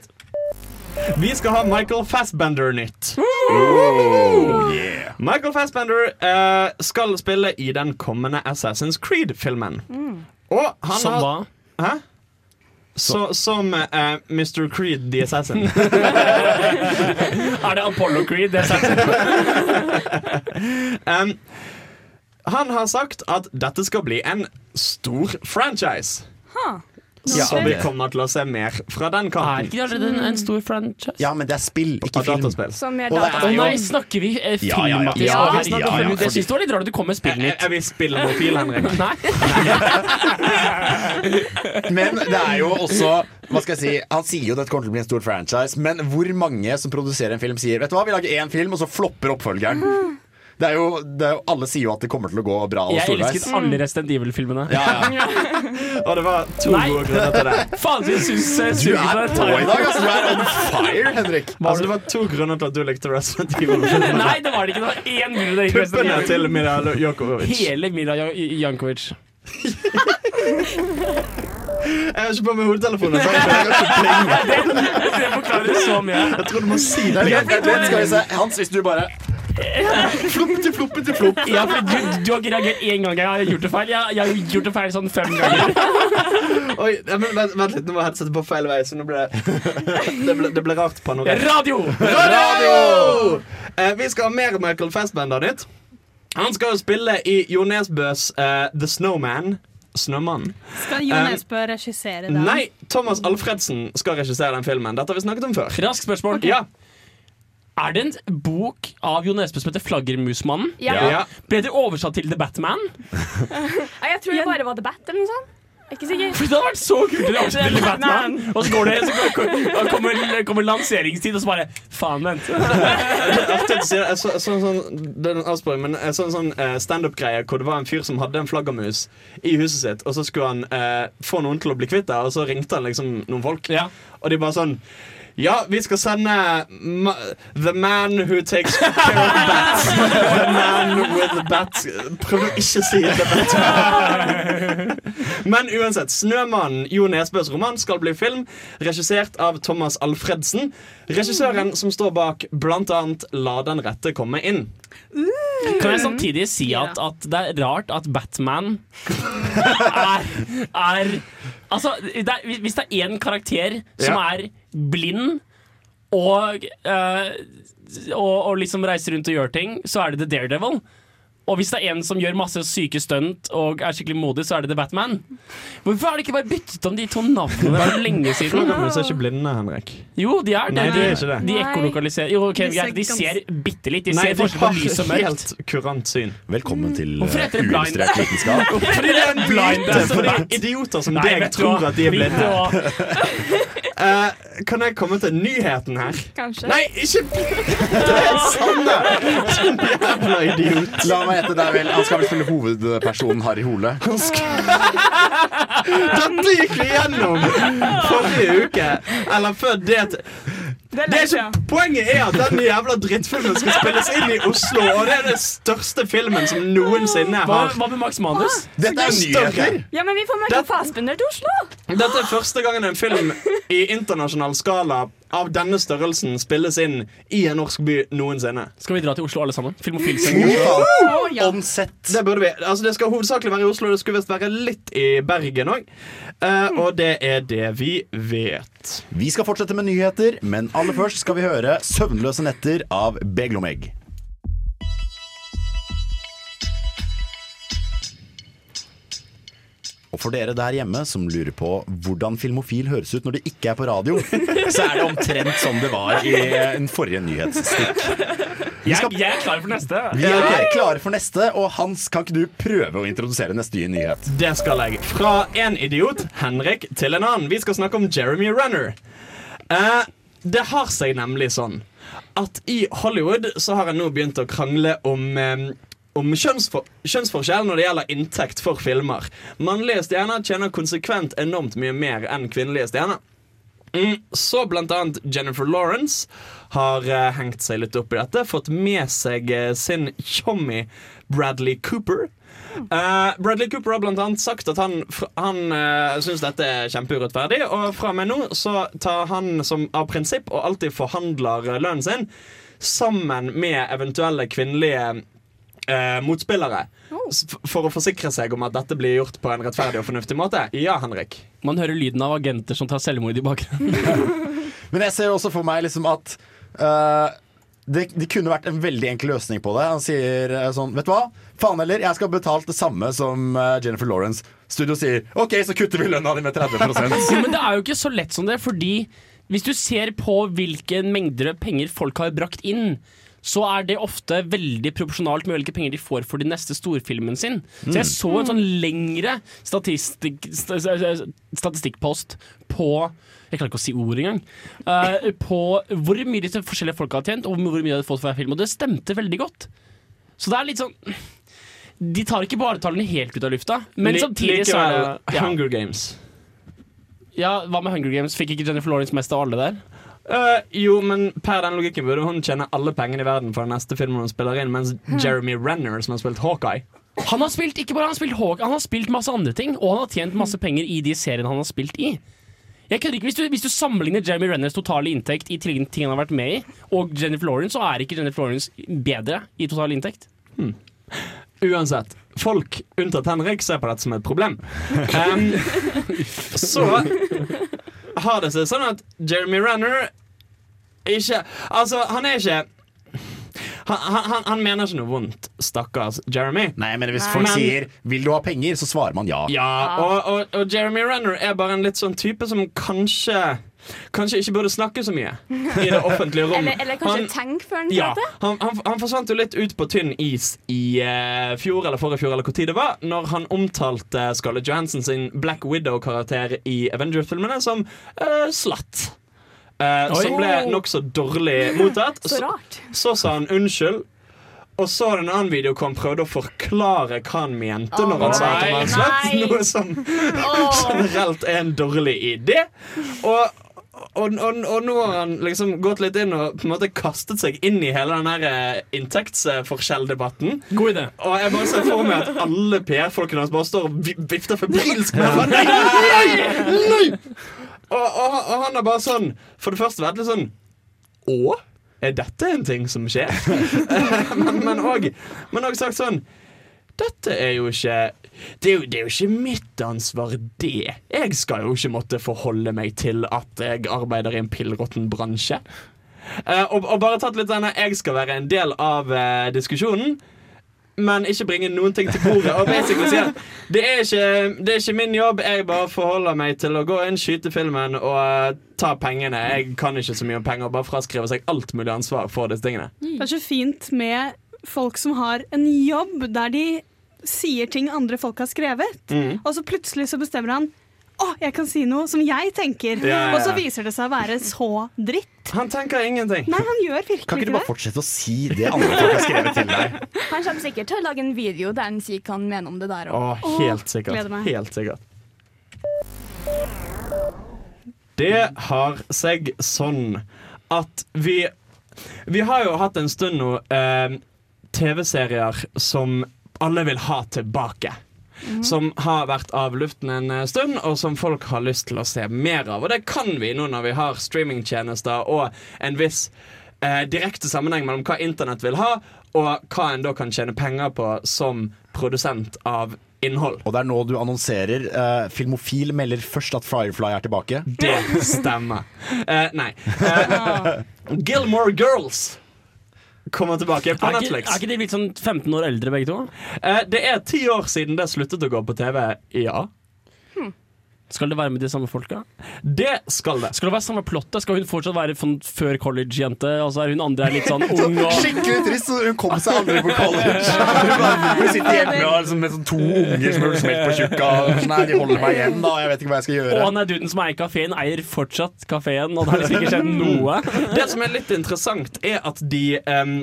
Vi skal ha Michael Fassbender-nytt. Oh, yeah. Michael Fassbender eh, skal spille i den kommende Assassin's Creed-filmen. Og han som har hva? Hæ? Så, som eh, Mr. Creed the Assassin. Er det Apollo Creed? the Assassin? um, han har sagt at dette skal bli en stor franchise. Ja, så vi kommer til å se mer fra den Er kanten. ikke det allerede en, en stor franchise? ja, men det er spill, ikke film. Som gjør Og det er Å dataspill. jo- nei, snakker vi eh, Ja, ja, ja. film? Ja, Å, vi Jeg fordi- syns det var litt rart at du kom med spillnytt. jeg vil spille mofil, Henrik. Nei. Men det er jo også Hva skal jeg si Han sier jo at dette kommer til å bli en stor franchise, men hvor mange som produserer en film, sier Vet du hva, vi lager én film, og så flopper oppfølgeren? Det er jo, det er jo Alle sier jo at det kommer til å gå bra. Jeg storveis. elsket alle Resident Evil-filmene. Ja, ja. Og det var to Nei. gode grunner til det. Faen, jeg syns eh, Du suger er på i dag, altså. Du er on fire, Henrik. Altså, det var to grunner til at du likte Resident Evil. Nei, det var det ikke. Det var én grunn Puppene til Mira Jankovic. Hele Mira Jankovic. Jeg har ikke på meg jeg plinge. Det forklarer så mye. Jeg tror du må si det. vent, vent, skal vi se. Hans, hvis du bare Flopp til flopp til flopp. Ja, for du, du har ikke reagert én gang. Jeg har gjort det feil. Jeg, jeg har gjort det feil sånn fem ganger. Oi, ja, men vent, vent litt, nå må headsetet på feil vei, så nå ble det ble, det ble rart panorert. Radio! Radio! Eh, vi skal ha mer Michael Fassbender-nytt. Han skal jo spille i Jo Nesbøs eh, The Snowman. Snømannen. Skal Jo Um, Nesbø regissere den? Nei, Thomas Alfredsen skal regissere den filmen. Dette har vi snakket om før. Rask spørsmål. Ja, Er det en bok av Jo Nesbø som heter 'Flaggermusmannen'? Ja. ja. Ble det oversatt til The Batman? Nei, Jeg tror det bare var The Bat eller noe sånt. Jeg er ikke sikker. For Det hadde vært så kult! Det oversette til The Batman Og så går det Så kommer, kommer, kommer lanseringstid, og så bare Faen, vent. Artig at du sier det. Jeg så, så, sånn, det er en avsporing, men jeg så en sånn eh, standup-greie hvor det var en fyr som hadde en flaggermus i huset sitt, og så skulle han eh, få noen til å bli kvitt det, og så ringte han liksom noen folk, Ja. og de bare sånn ja, vi skal sende ma The man who takes care of bats. The man with the bats Prøv å ikke si The Bat. Men uansett, 'Snømannen', Jo Nesbøs roman, skal bli film. Regissert av Thomas Alfredsen. Regissøren som står bak bl.a. 'La den rette komme inn'. Kan jeg samtidig si at, at det er rart at Batman er, er Altså, det er, hvis det er én karakter som Ja. er blind og, eh, og, og liksom reiser rundt og gjør ting, så er det The Daredevil. Og hvis det er en som gjør masse syke stunt og er skikkelig modig, så er det The Batman. Hvorfor har de ikke bare byttet om de to navnene for lenge siden? Flaggermus er ikke blinde, Henrik. Jo, de er det. Nei, de er ikke det. De ekkolokaliserer Jo, okay, De de ser bitte litt. De Nei, ser forskjell på lys og mørkt. helt kurant syn. Velkommen til Hvorfor uh, heter det blind? vitenskap. Fordi det er en blind er er- idioter som Nei, deg tror at de er blinde. Eh, kan jeg komme til nyheten her? Kanskje. Nei, ikke Det er Sanne! Sånn jævla idiot. La meg gjette, er vel Han skal vel spille hovedpersonen Harry Hole. Dette gikk vi gjennom forrige uke. Eller før det Det er det er ikke. Poenget er at den jævla drittfilmen skal spilles inn i Oslo, og det er den største filmen som noensinne har hva med Max Manus? Dette er nyheter! Ja, men vi får Michael Fassbender til Oslo. Dette er første gangen en film i internasjonal skala av denne størrelsen spilles inn i en norsk by noensinne. Skal vi dra til Oslo alle sammen? Film og faen. On set. Det burde vi. Altså, det skal hovedsakelig være i Oslo, det skulle visst være litt i Bergen òg. og det er det vi vet. Vi skal fortsette med nyheter, men aller først skal vi høre 'Søvnløse netter' av Beglomegg. Og for dere der hjemme som lurer på hvordan Filmofil høres ut når det ikke er på radio, så er det omtrent som det var i en forrige nyhetsstikk. Jeg, jeg er klar for neste. Vi er klare for neste, og Hans, kan ikke du prøve å introdusere neste nye nyhet? Det skal jeg. Fra en idiot, Henrik, til en annen. Vi skal snakke om Jeremy Renner. Eh, det har seg nemlig sånn at i Hollywood så har en nå begynt å krangle om eh, om kjønnsfor kjønnsforskjell når det gjelder inntekt for filmer. Mannlige stjerner tjener konsekvent enormt mye mer enn kvinnelige stjerner. Mm, så blant annet Jennifer Lawrence har uh, hengt seg litt opp i dette. Fått med seg uh, sin tjommi Bradley Cooper. Uh, Bradley Cooper har blant annet sagt at han, han uh, syns dette er kjempeurettferdig. Og fra og med nå så tar han som av prinsipp og alltid forhandler lønnen sin sammen med eventuelle kvinnelige eh, motspillere. Oh. For å forsikre seg om at dette blir gjort på en rettferdig og fornuftig måte. Ja, Henrik. Man hører lyden av agenter som tar selvmord i bakgrunnen. Men jeg ser også for meg liksom at uh, det, det kunne vært en veldig enkel løsning på det. Han sier uh, sånn Vet du hva? Faen heller, jeg skal ha betalt det samme som uh, Jennifer Lawrence. Studio sier OK, så kutter vi lønna di med 30 Jo, men det er jo ikke så lett som det, fordi hvis du ser på hvilke mengder penger folk har brakt inn, så er det ofte veldig proporsjonalt med hvilke penger de får for de neste storfilmen sin. Så jeg så en sånn lengre statistikk, sta- sta- statistikkpost på jeg klarer ikke å si ord engang. Uh, på hvor mye disse forskjellige folka har tjent, og hvor mye de hadde fått for hver film. Og det stemte veldig godt. Så det er litt sånn De tar ikke bare tallene helt ut av lufta, men L samtidig så er det ja. Hunger Games. Ja, Hva med Hunger Games? Fikk ikke Jennifer Lawrence mest av alle der? Eh, jo, men per den logikken burde hun tjene alle pengene i verden for den neste filmen hun spiller inn, mens Jeremy Renner, som har spilt Hawkeye Han har spilt ikke bare han har spilt Hawkeye, han har spilt masse andre ting, og han har tjent masse penger i de seriene han har spilt i. Jeg kødder ikke, hvis du, hvis du sammenligner Jeremy Renners totale inntekt i ting han har vært med i, og Jennifer Lawrence, så er ikke Jennifer Lawrence bedre i total inntekt. Uansett. Folk unntatt Henrik ser på dette som et problem. Um, så har det seg sånn at Jeremy Renner ikke Altså, han er ikke han, han, han mener ikke noe vondt, stakkars Jeremy. Nei, men hvis folk Men- sier 'vil du ha penger', så svarer man ja. Ja, og, og, og Jeremy Renner er bare en litt sånn type som kanskje Kanskje ikke burde snakke så mye i det offentlige rom. Eller, eller kanskje Han- tenk før han ja, han, han, han forsvant jo litt ut på tynn is i uh, fjor eller forrige fjor, eller hvor tid det var, når han omtalte Scarlett Johansson sin Black Widow-karakter i Avengers-filmene som uh, slatt. Uh, som ble nokså dårlig mottatt. Så rart. Så sa han unnskyld. Og så har en annen video hvor han prøvde å forklare hva han mente når han sa at han var slett. Noe som generelt er en dårlig idé. Og, og, og, og nå har han liksom gått litt inn og på en måte kastet seg inn i hele den eh, inntektsforskjelldebatten. God idé. Og jeg bare ser for meg at alle PR-folkene hans bare står og vifter febrilsk med hendene. Nei, nei, nei! Og, og, og han har bare sånn For det første vært litt sånn Å? Er dette en ting som skjer? men men òg sagt sånn Dette er jo ikke det er, jo, det er jo ikke mitt ansvar, det. Jeg skal jo ikke måtte forholde meg til at jeg arbeider i en pillråtten bransje. Uh, og, og bare tatt litt denne Jeg skal være en del av uh, diskusjonen men ikke bringe noen ting til bordet. Og basically si at det er, ikke, det er ikke min jobb, jeg bare forholder meg til å gå inn, skyte filmen og uh, ta pengene. Jeg kan ikke så mye om penger, bare fraskrive seg alt mulig ansvar for disse tingene. Det er så fint med folk som har en jobb der de sier ting andre folk har skrevet, Mm. og så plutselig så bestemmer han å, jeg kan si noe som jeg tenker. Ja, ja, ja. Og så viser det seg å være så dritt. Han tenker ingenting. Nei, han gjør virkelig Kan ikke du bare det. fortsette å si det andre folk har skrevet til deg? Han kommer sikkert til å lage en video der han sier hva han mener om det der òg. helt sikkert. Helt sikkert. Det har seg sånn at vi Vi har jo hatt en stund nå eh, TV-serier som alle vil ha tilbake. Som har vært av luften en eh, stund, og som folk har lyst til å se mer av. Og det kan vi nå når vi har streamingtjenester og en viss eh, direkte sammenheng mellom hva internett vil ha, og hva en da kan tjene penger på som produsent av innhold. Og det er nå du annonserer. eh, Filmofil melder først at Firefly er tilbake. Det stemmer. Eh, nei. Eh, Gilmore Girls kommer tilbake på Er ikke, Netflix. er ikke de blitt sånn 15 år eldre begge to? Eh, det er ti år siden det sluttet å gå på TV, ja. Skal det være med de samme folka? Det skal det. Skal det være samme plottet? Skal hun fortsatt være sånn før college-jente, og så er hun andre er litt sånn ung og Skikkelig trist! Hun kom seg aldri på college. Hun sitter hjemme og liksom med sånn to unger som hun smelt på tjukka. Nei, de holder meg igjen, da. Jeg vet ikke hva jeg skal gjøre. Og han er duden som eier kafeen, eier fortsatt kafeen, og det har liksom ikke skjedd noe. Det som er litt interessant, er at de em,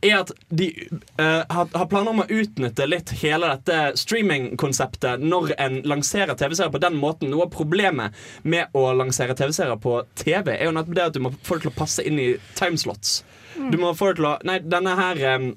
er at de uh, har, har planer om å utnytte litt hele dette streamingkonseptet når en lanserer TV-serier på den måten. Noe av problemet med å lansere TV-serier på TV er jo nettopp det at du må få det til å passe inn i timeslots. Du må få det til å Nei, denne her um,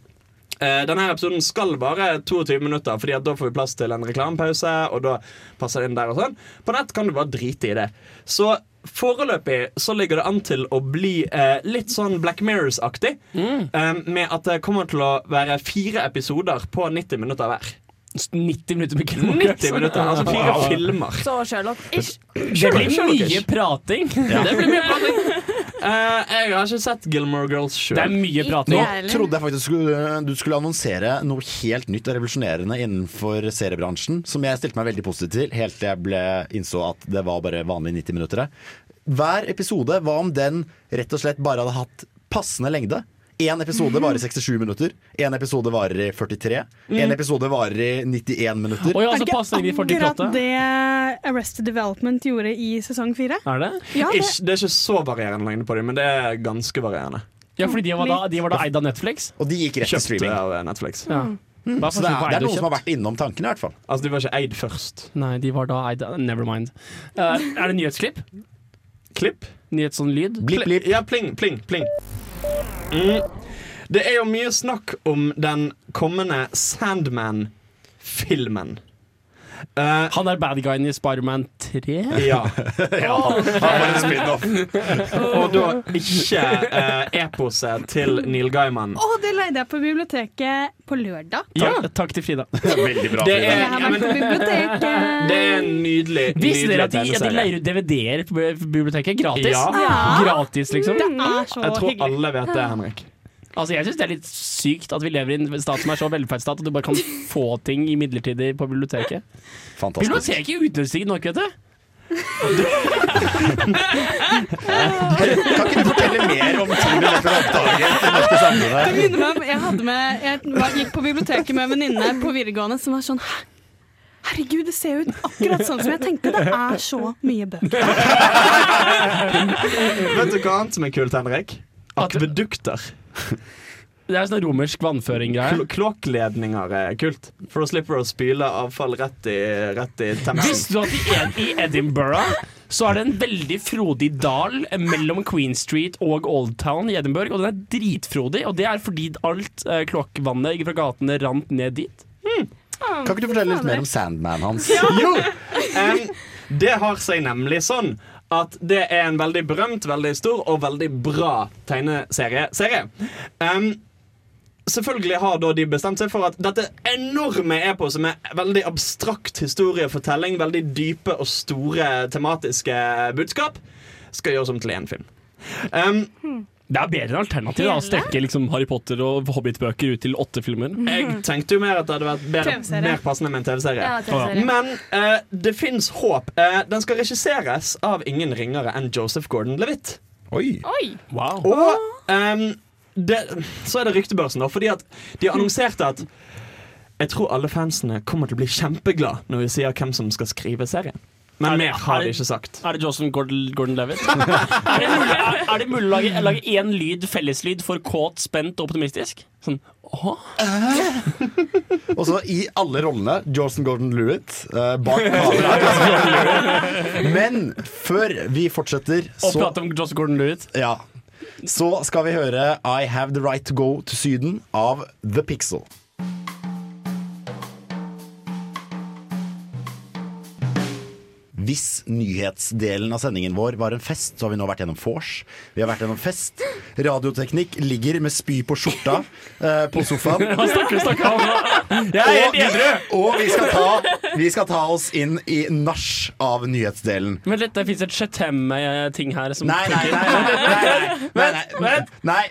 Uh, denne episoden skal vare 22 minutter, Fordi at da får vi plass til en reklamepause. Og da passer det inn der og sånn På nett kan du bare drite i det. Så foreløpig så ligger det an til å bli eh, litt sånn Black Mirrors-aktig. eh, med at det kommer til å være fire episoder på 90 minutter hver. 90 minutter med Gilmore 90 minutter, altså fire filmer. Så Sherlock-ish. Det blir mye prating. Det blir mye prating. Uh, jeg har ikke sett Gilmore Girls sjøl. Det er mye prating. Nå trodde jeg faktisk du skulle annonsere noe helt nytt og revolusjonerende innenfor seriebransjen, som jeg stilte meg veldig positiv til, helt til jeg ble, innså at det var bare vanlige 90 minutter. Hver episode, hva om den rett og slett bare hadde hatt passende lengde? Én episode varer i 67 minutter, én episode varer i 43, én episode varer i 91 minutter. Oi, altså, Er så det passer det for akkurat det Arrested Development gjorde i sesong fire? Er det? Ja, det, Ish, det er ikke så varierende lengde på dem, men det er ganske varierende. Ja, fordi de var da, de var da eid av Netflix. Og de gikk rett til streaming. av Netflix. Ja. Mm. Så det er, det er noen som har vært innom tankene, i hvert fall. Altså, de var ikke eid først. Nei, de var da eid Never mind. Uh, er det nyhetsklipp? Klipp. Nyhet sånn lyd? Blipp, blipp. Ja, pling, pling, pling. Mm. Det er jo mye snakk om den kommende Sandman-filmen. Eh, Han er bad guyen i Spiderman 3. ja. han var en spin-off. Og da ikke uh, eposet til Neil Gaiman. å, det leide jeg på biblioteket på lørdag. Ja, takk til Frida. Veldig bra. Det er, Frida. ja, men, det er en nydelig, Visste dere at de, ja, de leier ut DVD-er på biblioteket? Gratis? Ja. Ja. Gratis, liksom. Det er så Jeg tror hyggelig. alle vet det, Henrik. Altså, jeg syns det er litt sykt at vi lever i en stat som er så velferdsstat, at du bare kan få ting i midlertidig på biblioteket. Fantastisk. Biblioteket er utdødsrikt nok, vet du. Kan ikke du fortelle mer om ting du nettopp har oppdaget norske samfunnet? Det minner meg om, jeg, hadde med, jeg gikk på biblioteket med en venninne på videregående som var sånn «Hæ? Herregud, det ser ut akkurat sånn som jeg tenkte. Det er så mye bøker. Vet du hva annet som er kult, Henrik? Akvedukter. Det er sånn romersk vannføring-greie. Kl kloakkledninger er kult. For da slipper du å spyle avfall rett i, rett i Themsen. Visste du at i, Ed i Edinburgh så er det en veldig frodig dal mellom Queen Street og Old Town i Edinburgh, og den er dritfrodig, og det er fordi alt eh, kloakkvannet fra gatene rant ned dit. Kan ikke du fortelle litt mer om Sandman hans? Jo! Um, det har seg nemlig sånn at det er en veldig berømt, veldig stor og veldig bra tegneserie. Serie. Um, selvfølgelig har da de bestemt seg for at dette enorme eposet med veldig abstrakt historiefortelling, veldig dype og store tematiske budskap, skal gjøres om til én film. Em, Det er bedre enn alternativ da, å strekke liksom Harry Potter og Hobbit-bøker ut til åtte filmer. jeg tenkte jo mer at det hadde vært bedre, mer passende med en TV-serie. Ja, TV-serie. Men uh, det fins håp. Uh, den skal regisseres av ingen ringere enn Joseph Gordon-Levitt. Oi. Oi! Wow. Og um, det, så er det ryktebørsen, da. Fordi at de annonserte at jeg tror alle fansene kommer til å bli kjempeglad når vi sier hvem som skal skrive serien. Men Er mer har de ikke sagt. Er det Johnson Gordon-Levitt? er, det mulig- er, er det mulig å lage, lage én lyd, felleslyd, for kåt, spent og optimistisk? Sånn åh? Og så i alle rollene Jolson Gordon-Lewitt uh, bak kameraet. Men før vi fortsetter, Og prate om Johnson Gordon-Levitt? Ja. Så skal vi høre I Have The Right To Go To Syden av The Pixel. Hvis nyhetsdelen av sendingen vår var en fest, så har vi nå vært gjennom vors. Vi har vært gjennom fest. Radioteknikk ligger med spy på skjorta eh, på sofaen. Hva snakker du om? Jeg er helt edru! Og vi skal, ta, vi skal ta oss inn i nach av nyhetsdelen. Men litt, det fins et Chetem-ting her som Nei, nei, nei. nei, nei.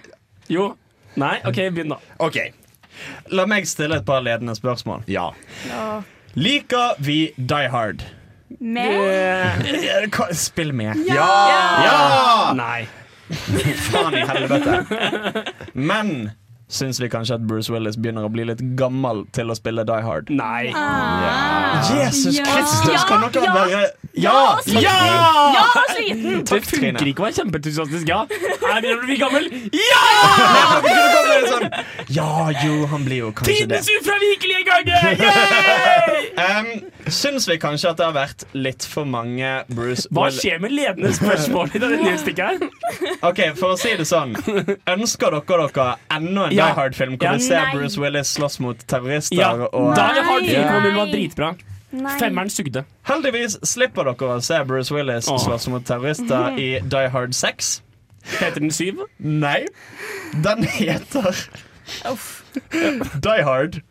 Jo. Nei, OK, begynn, da. OK. La meg stille et par ledende spørsmål. Ja. Liker vi Die Hard? Med Spill med. Ja! Ja! Nei. Faen i helvete. Men syns vi kanskje at Bruce Willis begynner å bli litt gammel til å spille Die Hard? Nei. Jesus Ja. Kristus, kan noen Ja. være Ja! Ja! Ja, sliten! Takk, Trine. funker ikke å være kjempeentusiastisk, ja. Er vi blir gammel? Ja! Ja, jo, han blir jo kanskje det. Tidens ufravikelige gange! Yay! Um, syns vi kanskje at det har vært litt for mange Bruce Hva skjer med ledende spørsmål i denne nyhetstikket her? Ok, For å si det sånn Ønsker dere dere enda en Ja. Die Hard-film hvor Ja. vi ser Nei. Bruce Willis slåss mot terrorister? Ja, Og Die Hard 4,0 var dritbra. Nei. Femmeren sugde. Heldigvis slipper dere å se Bruce Willis oh. slåss mot terrorister i Die Hard 6. Heter den 7? Nei. Den heter Die Hard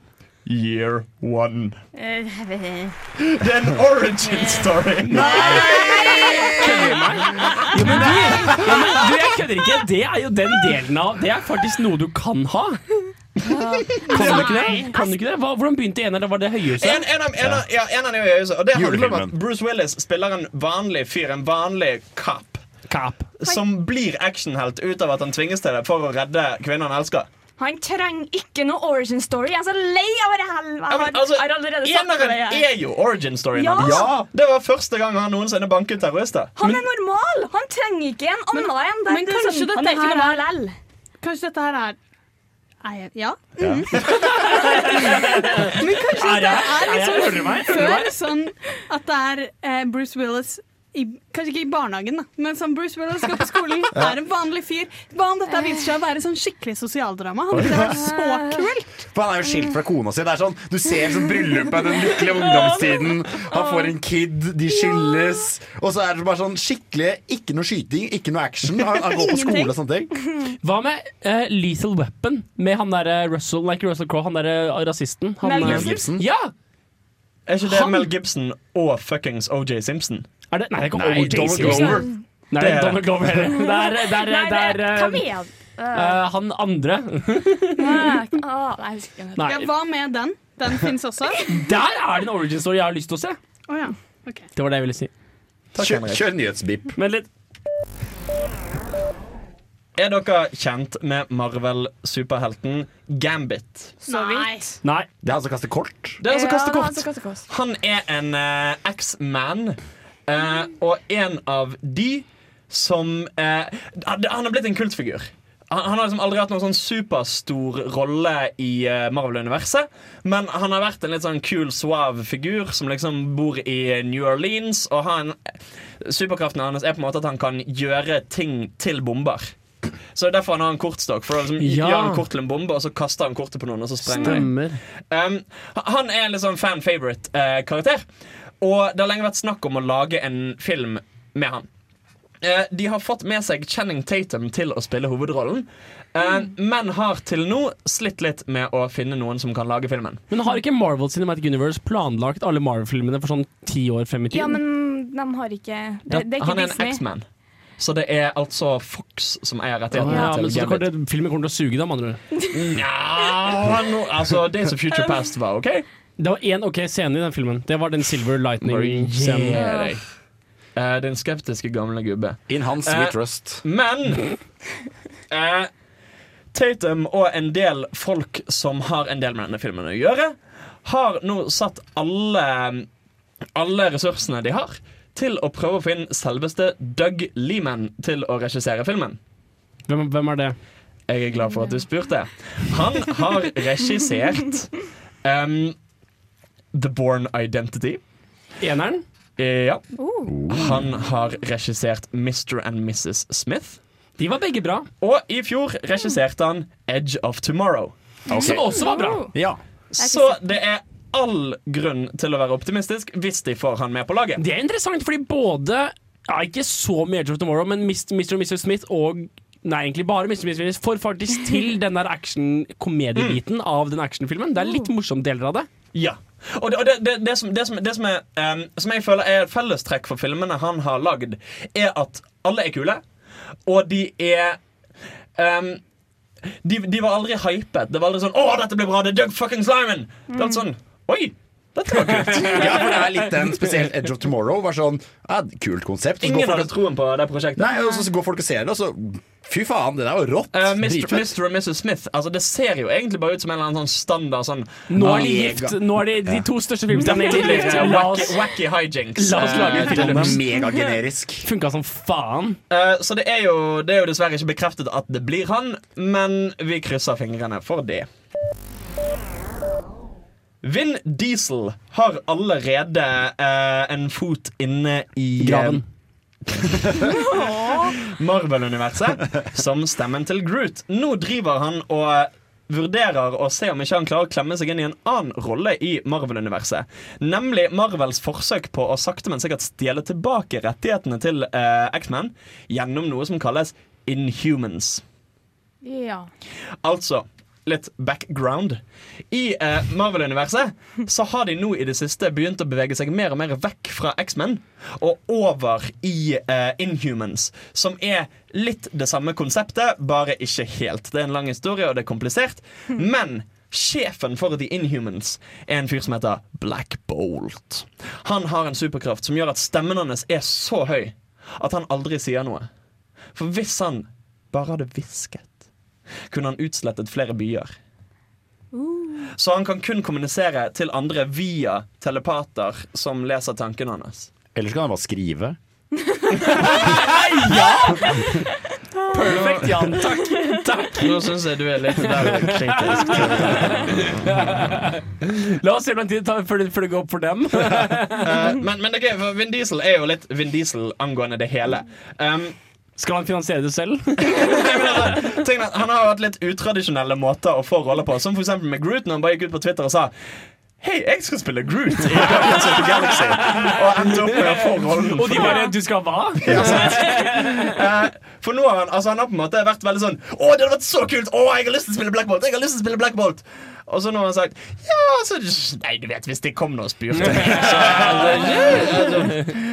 Year One. Eh, Det er en origin story. Nei men du, ja, men du, jeg kødder ikke. Det er jo den delen av Det er faktisk noe du kan ha. Kan du ikke det? Kan du ikke det? Hva, hvordan begynte en, eller var det høyhuset? En, en, av, en, av, ja, en av de er jo- og Det handler om Julefilmen. at Bruce Willis spiller en vanlig fyr, en vanlig cop, Kap. som blir actionhelt ut av at han tvinges til det for å redde kvinnen han elsker. Han trenger ikke noe origin story. Jeg er så lei av det her. Jeg Ja, men, altså, det. Eneren her. er jo origin storyen Ja. hans. Ja. Det var første gang han noensinne banket terrorister. Han er normal! Han trenger ikke en annen en. Det er men ikke kanskje sånn, dette er ikke her er-. Kanskje dette her er er jeg, Ja. Er jeg, er jeg, hører du meg? Før sånn at det er eh, Bruce Willis i, Kanskje ikke i barnehagen, da, men som Bruce Willis skal på skolen. Er en vanlig fyr. Hva om dette viser seg å være sånn skikkelig sosialdrama? Hadde det vært så kult? For han er jo skilt fra kona si. Det er sånn, Du ser liksom bryllupet, den lykkelige ungdomstiden. Han får en kid, de skilles. Og så er det bare sånn skikkelig Ikke noe skyting, ikke noe action. Han, han går på skole og sånne ting. Hva med uh, Lethal Weapon med han derre Russell ikke Russell Crowe, han derre rasisten? Han, Mel eh, Gibson? Ja! Er ikke det Han- Mel Gibson og fuckings OJ Simpson? Er det, nei, det er ikke Nei, Donald. Glover. Nei, Det er. Donald Glover heller. Det er, det er, Nei, det er, kom igjen. Uh, eh, han andre. Nei, ah, nei. Nei, Ja, hva med den? Den fins også? der er det en origin story jeg har lyst til å se. Oh, ja. ok. Det var det jeg ville si. Kjør, kjør nyhetsbip. Vent litt Er dere kjent med Marvel-superhelten Gambit? Så vidt. Nei. Det er han som kaster kort. Det er han som kaster kort. Han er en uh, X-man, eh, og en av de som eh, Han har blitt en kultfigur. Han, han har liksom aldri hatt noen sånn superstor rolle i eh, Marvel-universet. Men han har vært en litt sånn kul, suave figur som liksom bor i New Orleans. Og han, superkraften hans er på en måte at han kan gjøre ting til bomber. Så det er derfor han har en kortstokk. For å liksom Ja. gjør han kort til en bombe, og så kaster han kortet på noen, og så sprenger de. Um, han er en litt sånn fan favorite eh. Og det har lenge vært snakk om å lage en film med han. Eh, de har fått med seg Channing Tatum til å spille hovedrollen, eh, men har til nå slitt litt med å finne noen som kan lage filmen. Men har ikke Marvel Cinematic Universe planlagt alle Marvel-filmene for sånn ti år frem i tid? Ja, men de har ikke Det, det er ikke han er en Disney. X-man. Så det er altså Fox som eier rettighetene ja, til men så kommer det, filmen kommer til å suge, da, med andre ord. Ja, no, altså, Days of Future Past var OK. Det var én ok scene i den filmen. Det var den Silver Lightning-scenen. Yeah. Eh, den skeptiske gamle gubbe. In hans uh, we trust. Men uh, Tatum og en del folk som har en del med denne filmen å gjøre, har nå satt alle, alle ressursene de har, til å prøve å få inn selveste Doug Leeman til å regissere filmen. Hvem, hvem er det? Jeg er glad for at du spurte. Han har regissert um, The Born Identity. Eneren? Eh, Ja. Han har regissert Mr. and Mrs. Smith. De var begge bra. Og i fjor regisserte han Edge of Tomorrow. Som også var bra. Ja. Så det er all grunn til å være optimistisk hvis de får han med på laget. Det er interessant, fordi både ja, Ikke så mye Edge of Tomorrow, men Mr. og Mrs. Smith og Nei, egentlig bare Mr. Mrs. Smith får faktisk til den der action-komediebiten av den actionfilmen. Det er litt morsomme deler av det. Ja. Og det, og det, det, det, som, det, som, det som, er, um, som jeg føler er fellestrekk for filmene han har lagd, er at alle er kule, og de er um, de, de var aldri hypet. Det var aldri sånn 'Å, dette blir bra! Det er Doug fucking Mm. Det er alt sånn Oi! Dette var kult. ja, for det er litt den spesielt Edge of Tomorrow. Var sånn, ja, Kult konsept. Så Ingen hadde troen på det prosjektet. Nei, og så går folk og ser det, og så Fy faen, det der var rått. Uh, Mr. Mr. og Mrs. Smith Altså Det ser jo egentlig bare ut som en eller annen sånn standard sånn Nå er de gift. Nå er de, de to største filmstjernene i livet. eh, wacky, wacky hijinks. la oss lage en eh, film om dem. Megagenerisk. Funka som faen. Uh, så det er, jo, det er jo dessverre ikke bekreftet at det blir han, men vi krysser fingrene for det. Vin Diesel har allerede eh, en fot inne i eh, Graven. Marvel-universet som stemmen til Groot. Nå driver han og vurderer å se om ikke han klarer å klemme seg inn i en annen rolle i Marvel-universet. Nemlig Marvels forsøk på å sakte, men sikkert stjele tilbake rettighetene til eh, X-Man gjennom noe som kalles Inhumans. Ja. Altså litt background. I eh, Marvel-universet så har de nå i det siste begynt å bevege seg mer og mer vekk fra X-Men og over i eh, Inhumans, som er litt det samme konseptet, bare ikke helt. Det er en lang historie, og det er komplisert. Men Sjefen for The Inhumans er en fyr som heter Black Bolt. Han har en superkraft som gjør at stemmen hans er så høy at han aldri sier noe. For hvis han bare hadde hvisket kunne han utslettet flere byer. Så han kan kun kommunisere til andre via telepater som leser tankene hans. Eller så kan han bare skrive. ja! Perfekt, Jan. Takk. Takk. Nå syns jeg du er litt der kritisk. La oss se hvor lang tid det før det, går opp for dem. uh, men, men det er gøy, for Vin Diesel er jo litt Vin Diesel angående det hele. Um, Skal han finansiere det selv? Nei, men altså, han har hatt litt utradisjonelle måter å få roller på. Som eksempel med Groot, når han bare gikk ut på Twitter og sa Hei, jeg skal spille Groot i Guardians of the Galaxy. Og endte opp med å få rollen. Og de bare Du skal hva? Eh, For nå har han, altså han har på en måte vært veldig sånn Å, det hadde vært så kult! Å, jeg har lyst til å spille Black Bolt! Jeg har lyst til å spille Black Bolt Og så nå har han sagt Ja, så Nei, du vet, hvis det kom noen og spurte så, altså,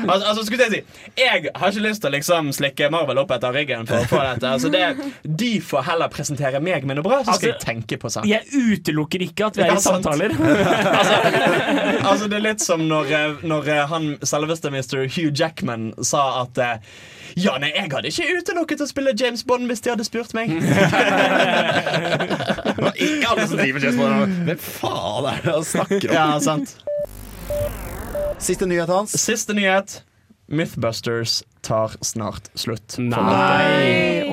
altså, altså, skulle jeg si Jeg har ikke lyst til å liksom slikke Marvel opp etter ryggen for å få dette. Altså, det, de får heller presentere meg med noe bra, så skal Altså, jeg tenke på saken. Jeg utelukker ikke at vi er i samtaler. Altså Det er litt som når, eh, når eh, han selveste Mr. Hugh Jackman sa at eh, Ja, nei, jeg hadde ikke utelukket å spille James Bond hvis de hadde spurt meg. Ikke alle som driver James Bond. Hvem faen er det han snakker om? Ja, sant Siste nyhet hans. Siste nyhet. Mythbusters tar snart slutt. Nei.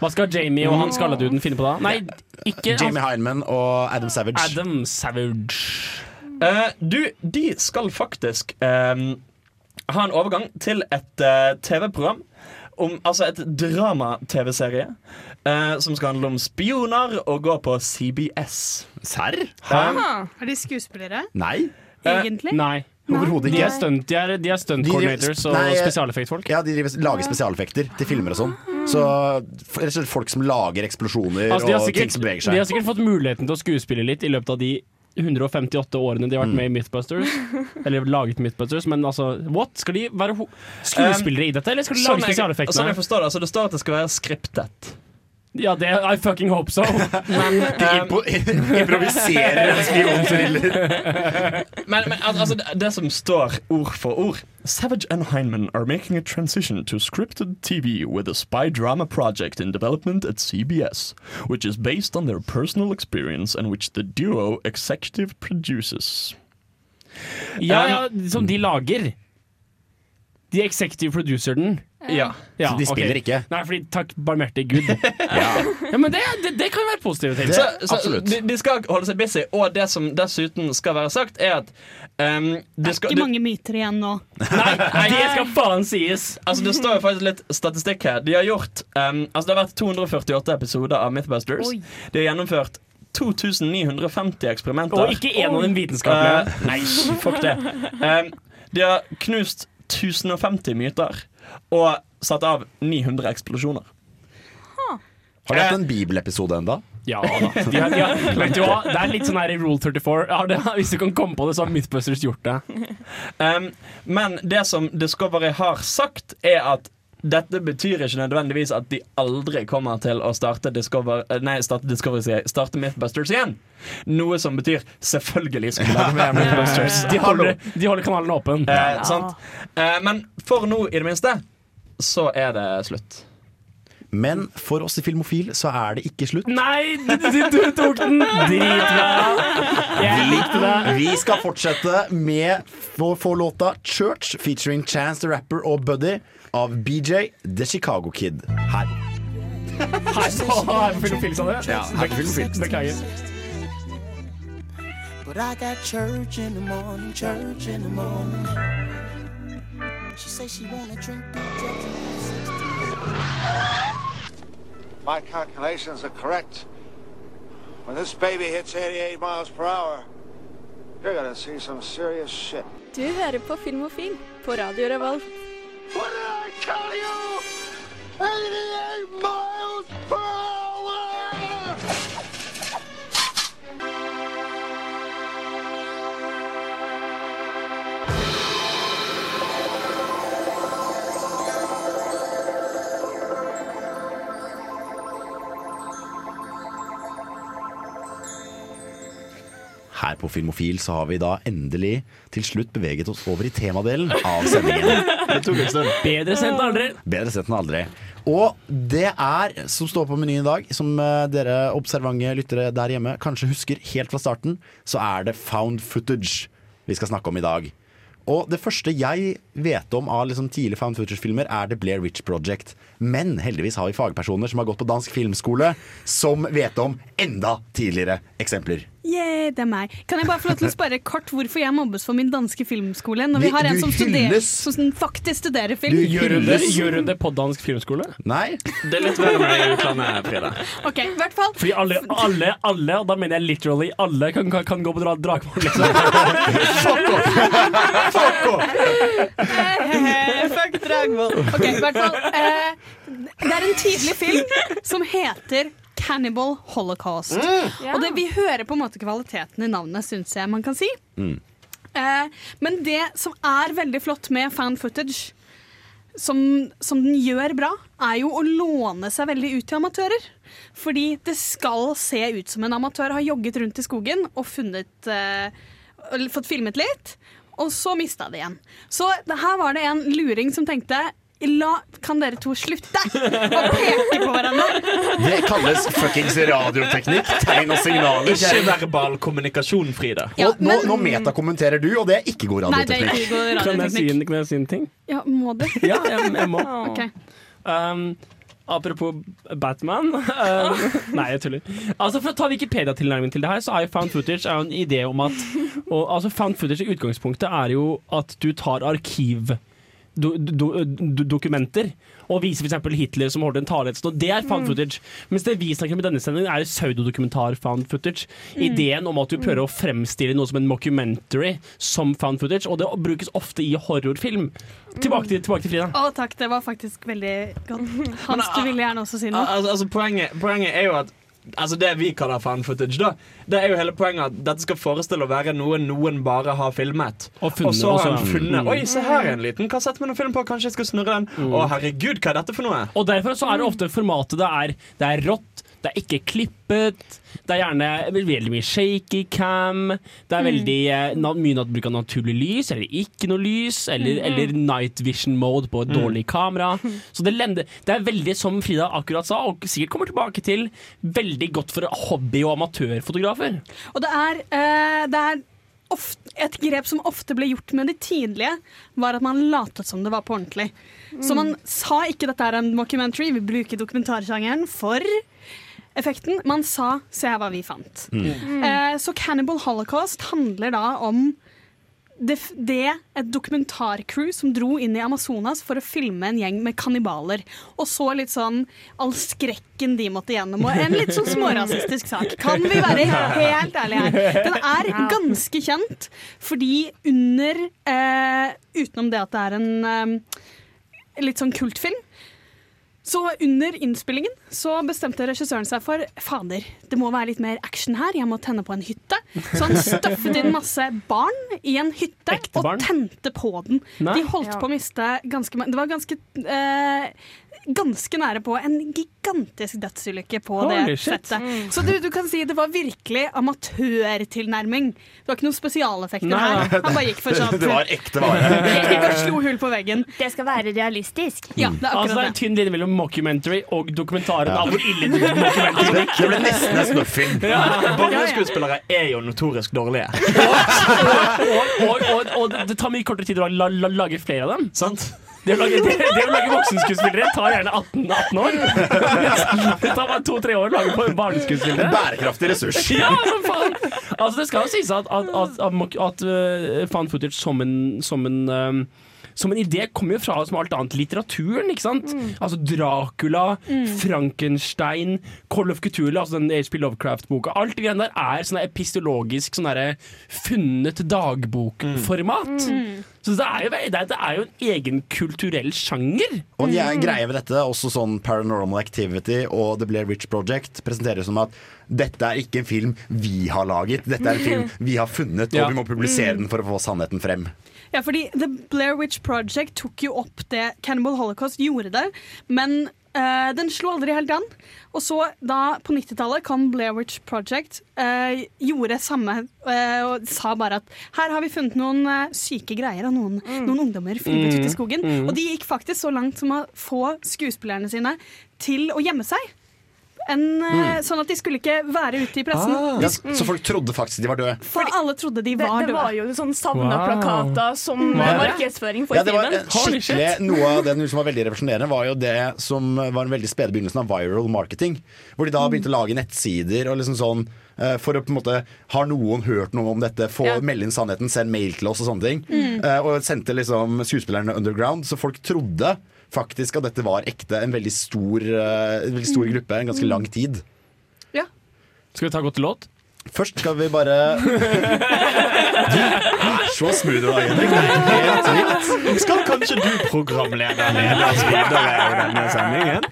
Hva skal Jamie og han skalladuden finne på da? Nei, ikke Jamie Heinman og Adam Savage. Adam Savage. Uh, du, de skal faktisk eh, ha en overgang til et uh, TV-program. Om, altså et drama-TV-serie uh, som skal handle om spioner og gå på CBS. Serr? Ah, er de skuespillere? Nei. Egentlig? Nei. Overhodet De ikke. stunt, de er, de er stunt De- coordinators og spesialeffektfolk. Ja, de driver, lager spesialeffekter til filmer og sånn. Så rett og slett folk som lager eksplosjoner Altså, de, har og sikkert, ting som beveger de har sikkert fått muligheten til å skuespille litt i løpet av de 158 årene de har vært med i Mythbusters. Eller laget Mythbusters, men altså what? Skal de være skuespillere i dette, eller skal de Sånn lage spesialeffektene? sånn jeg forstår det, altså det står at det skal være skriptet. Ja, det I fucking hope so. Men De improviserer en spionthriller. Men, men al- altså, det, det som står ord for ord Savage and Heinemann are making a transition to scripted TV with a spy drama project in development at CBS, which is based on their personal experience and which the duo executive produces. ja, ja, som de lager. De executive producer den. Ja. Ja, Så de spiller spiller ikke? Nei, fordi takk barmhjertig Gud. ja. men det, det, det kan være positive ting. Så, så absolutt. de, de skal holde seg busy, og det som dessuten skal være sagt, er at um, de skal, Ikke mange myter igjen nå. Nei, det skal faen sies! Altså Det står jo faktisk litt statistikk her. De har gjort um, Altså Det har vært 248 episoder av Mythbusters. Oi. De har gjennomført 2950 eksperimenter. Og ikke en av dem vitenskapelige. Uh, nei, fuck det. Um, de har knust 1050 myter og satt av 900 eksplosjoner. Har de hatt en bibelepisode enda? Ja da. De har, de har, vet du hva? Det er litt sånn her i Rule 34. Ja, det, hvis du kan komme på det, så har Mythbusters gjort det. Um, men det som Discovery har sagt, er at dette betyr ikke nødvendigvis at de aldri kommer til å starte Discover, eh, Nei, starte Discovery, sier jeg. Starte Mythbusters igjen. Noe som betyr selvfølgelig skal vi lage mer Mythbusters. De holder, de holder kanalen åpen. Eh, sant? Eh, men for nå, i det minste, så er det slutt. Men for oss i Filmofil så er det ikke slutt. Nei, du, du, du tok den! Dritbra. Jeg likte det. Vi skal fortsette med vår få låta 'Church' featuring Chance the Rapper og Buddy av BJ The Chicago Kid. Her. Her på her på Filmofil, sa du? Ja, her er på Filmofil. Beklager. But I got church in the morning, church in the morning. She say she wanna drink the drugs and have sex My calculations are correct. When this baby hits 88 miles per hour, you're gonna see some serious shit. You hear it Du hører på Filmofil på Radio Revolt. What did I tell you? 88 på Filmofil så har vi da endelig til slutt beveget oss over i temadelen av sendingen. Det tok en stund. Bedre sendt enn aldri. Bedre sett enn aldri. Og det er, som står på menyen i dag, som eh, dere observante lyttere der hjemme kanskje husker helt fra starten, så er det found footage vi skal snakke om i dag. Og det første jeg vet om av liksom tidlig found footage-filmer, er The Blair Witch Project. Men heldigvis har vi fagpersoner som har gått på dansk filmskole, som vet om enda tidligere eksempler. Yeah, det er meg. Kan jeg bare få lov til å spørre kort hvorfor jeg mobbes for min danske filmskole? Når vi har en som, studerer, som faktisk studerer film? Du Gjør hun det, gjør hun det på dansk filmskole? Nei? Det er litt verre med i utlandet, Frida. Ok, i hvert fall. Fordi alle, alle, alle, og da mener jeg literally alle, kan, kan, kan gå på dra Dragvoll, liksom. Fuck Dragvoll. Ok, i hvert fall. Eh, det er en tydelig film som heter Cannibal Holocaust. Ja. Og det, vi hører på en måte kvaliteten i navnet, syns jeg man kan si. Eh, men det som er veldig flott med fan footage, som, som den gjør bra, er jo å låne seg veldig ut til amatører. Fordi det skal se ut som en amatør har jogget rundt i skogen og funnet eh, eller fått filmet litt, og så mista det igjen. Så her var det en luring som tenkte La, kan dere to slutte å peke på hverandre? Det kalles fuckings radioteknikk. Tegn og signaler. Ikke verbal kommunikasjon, Frida. Ja, og nå, men- nå metakommenterer du, og det er ikke god radioteknikk. Nei, det er radioteknikk. ikke god Kan jeg, si, radioteknikk. kan jeg si en ting? Ja, må du? Ja, jeg, jeg må. Ok. Um, apropos Batman uh, Nei, jeg tuller. Altså For å ta Wikipedia-tilnærmingen til det her, så er jo found footage er en idé om at og, altså Found footage i utgangspunktet er jo at du tar arkiv do, do, do, dokumenter og viser f.eks. Hitler som holdt en tale et sted. Det er found footage. Mens det vi snakker om i denne sendingen, er pseudodokumentar found footage. Ideen om at du prøver å fremstille noe som en mockumentary som found footage, og det brukes ofte i horrorfilm. Tilbake til, tilbake til Frida. Å takk, det var faktisk veldig godt. Hans, du ville gjerne også si noe? Al altså, poenget, poenget er jo at Altså Det vi kaller fan footage, da Det er jo hele poenget at dette skal forestille å være noe noen bare har filmet. Og funnet, og så har han funnet Mm. Oi, se her er en liten kassett med noen film på, kanskje jeg skal snurre den. Å herregud, hva er dette for noe? Og derfor så er det ofte formatet det er, det er rått, det er ikke klippet, det er gjerne veldig mye shaky cam, det er veldig mm. na mye bruk av naturlig lys, eller ikke noe lys, eller, eller night vision mode på et dårlig kamera. Så det, lender, det er veldig, som Frida akkurat sa, og sikkert kommer tilbake til, veldig godt for hobby- og amatørfotografer. Og det er, uh, det er ofte, et grep som ofte ble gjort med de tidlige, var at man latet som det var på ordentlig. Så man sa ikke dette er en documentary, vi bruker dokumentarsjangeren for effekten. Man sa 'se her hva vi fant'. Eh, så Cannibal Holocaust handler da om det, det et dokumentarcrew som dro inn i Amazonas for å filme en gjeng med kannibaler. Og så litt sånn all skrekken de måtte gjennom, og en litt sånn smårasistisk sak. Kan vi være helt ærlige her? Den er ganske kjent, fordi under eh, Utenom det at det er en eh, litt sånn kultfilm, så under innspillingen så bestemte regissøren seg for fader, det må være litt mer action her, jeg må tenne på en hytte. Så han støffet inn masse barn i en hytte og tente på den. Nei. De holdt på å miste ganske Det var ganske eh, Ganske nære på en gigantisk dødsulykke på Holy det shit. settet. Så du, du kan si det var virkelig amatørtilnærming. Det var ikke noen spesialeffekter Nei, her. Han bare gikk for sånn Det var ekte vare. Gikk og slo hull på veggen. Det skal være realistisk. Ja, det er Altså, det er akkurat en tynn linje mellom mockumentary og dokumentaren av hvor ille det er Det, det ble nesten en snuffing. Ja. Barneskuespillere er jo notorisk dårlige. og, og, og, og det tar mye kortere tid å la, la, lage flere av dem. Sant? Det å lage, det, det å lage voksenskuespillere tar gjerne 18, 18 år. Det tar bare to-tre år å lage på En Bærekraftig ressurs. Ja, men faen! Altså, det skal jo sies at, at, at, at, uh, fan footage som en, som en um, som en idé kommer jo fra som alt annet litteraturen. ikke sant? Altså Dracula, Frankenstein, Call of Cthulhu, altså den HP Lovecraft-boka. Alt det greiene der er sånn epistologisk sånn funnet dagbokformat. Så det er, jo, det, er, jo en egen kulturell sjanger. Og en jeg- greie ved dette, også sånn Paranormal Activity og The Blair Witch Project, presenteres som at dette er ikke en film vi har laget, dette er en film vi har funnet, og vi må publisere den for å få sannheten frem. Ja, fordi The Blair Witch Project tok jo opp det Cannibal Holocaust gjorde det, men uh, den slo aldri helt an. Og så da på 90-tallet kom Blair Witch Project, uh, gjorde samme uh, og sa bare at her har vi funnet noen syke greier av noen, noen ungdommer filmet ute i skogen. Og de gikk faktisk så langt som å få skuespillerne sine til å gjemme seg. En, mm. Sånn at de skulle ikke være ute i pressen. Ja, så folk trodde faktisk de var døde. For alle trodde de Det, døde. det var jo sånn savna Wow. plakater som Ja. markedsføring for Ja, det var filmen. eh, Noe av det som var veldig revolusjonerende, var jo det som var en veldig spede begynnelsen av viral marketing. Hvor de da begynte å lage nettsider og liksom sånn eh, for å på en måte Har noen hørt noe om dette? Få Ja. melde inn sannheten, send mail til oss og sånne ting. Mm. og sendte liksom skuespillerne underground, så folk trodde faktisk at dette var ekte. En veldig stor, eh, en veldig stor gruppe, en ganske lang tid. Ja. Skal vi ta godt til låt? Først skal vi bare Du er så smooth i dag, Henrik. Det er helt vilt. Skal kanskje du programlede lede oss videre i denne sendingen?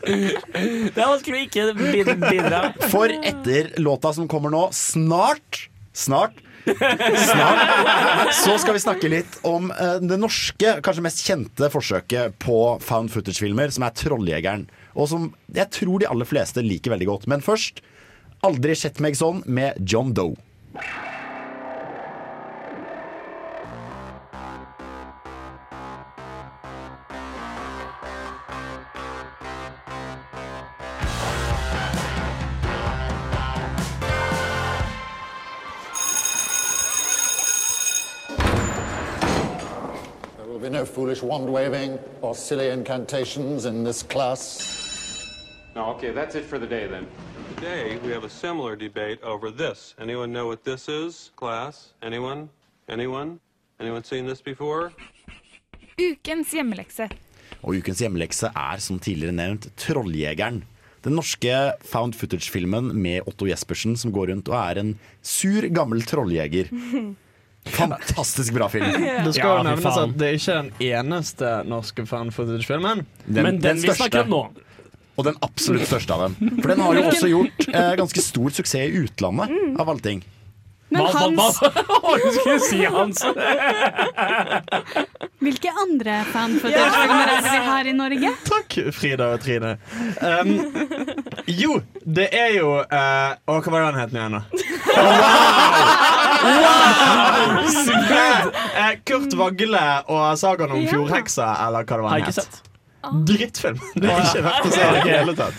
Det er vanskelig å ikke bidra. For etter låta som kommer nå, snart Snart Snart Så skal vi snakke litt om eh, det norske, kanskje mest kjente forsøket på found footage-filmer, som er 'Trolljegeren'. Og som jeg tror de aller fleste liker veldig godt. Men først Aldri sett meg sånn med John Doe. Be no foolish wand waving or silly incantations in this class. No, okay, that's it for the day then. Today, we have a similar debate over this. Anyone know what this is, class? Anyone? Anyone? Anyone seen this before? Ukens hjemmelekse. Og ukens hjemmelekse er, som tidligere nevnt, 'Trolljegeren'. Den norske found footage-filmen med Otto Jespersen som går rundt og er en sur, gammel trolljeger. Fantastisk bra film. Det skal Ja, jo nevnes at det er ikke den eneste norske fan footage-filmen. Den, Men den vi snakker om nå Og den absolutt største av dem. For den har jo også gjort eh, ganske stor suksess i utlandet, av alle ting. Men Hva, Hans, hva, skulle du si, Hans? hvilke andre fan-footage-filmer er det vi har i Norge? Takk, Frida og Trine. Um, jo, det er jo uh, Å, hva var det den het igjen, da? Smooth! Eh, Kurt Vagle og sagaen om Ja. fjordheksa, eller hva det var ikke het. Sett. Drittfilm. Det er ikke verdt å se i det hele tatt.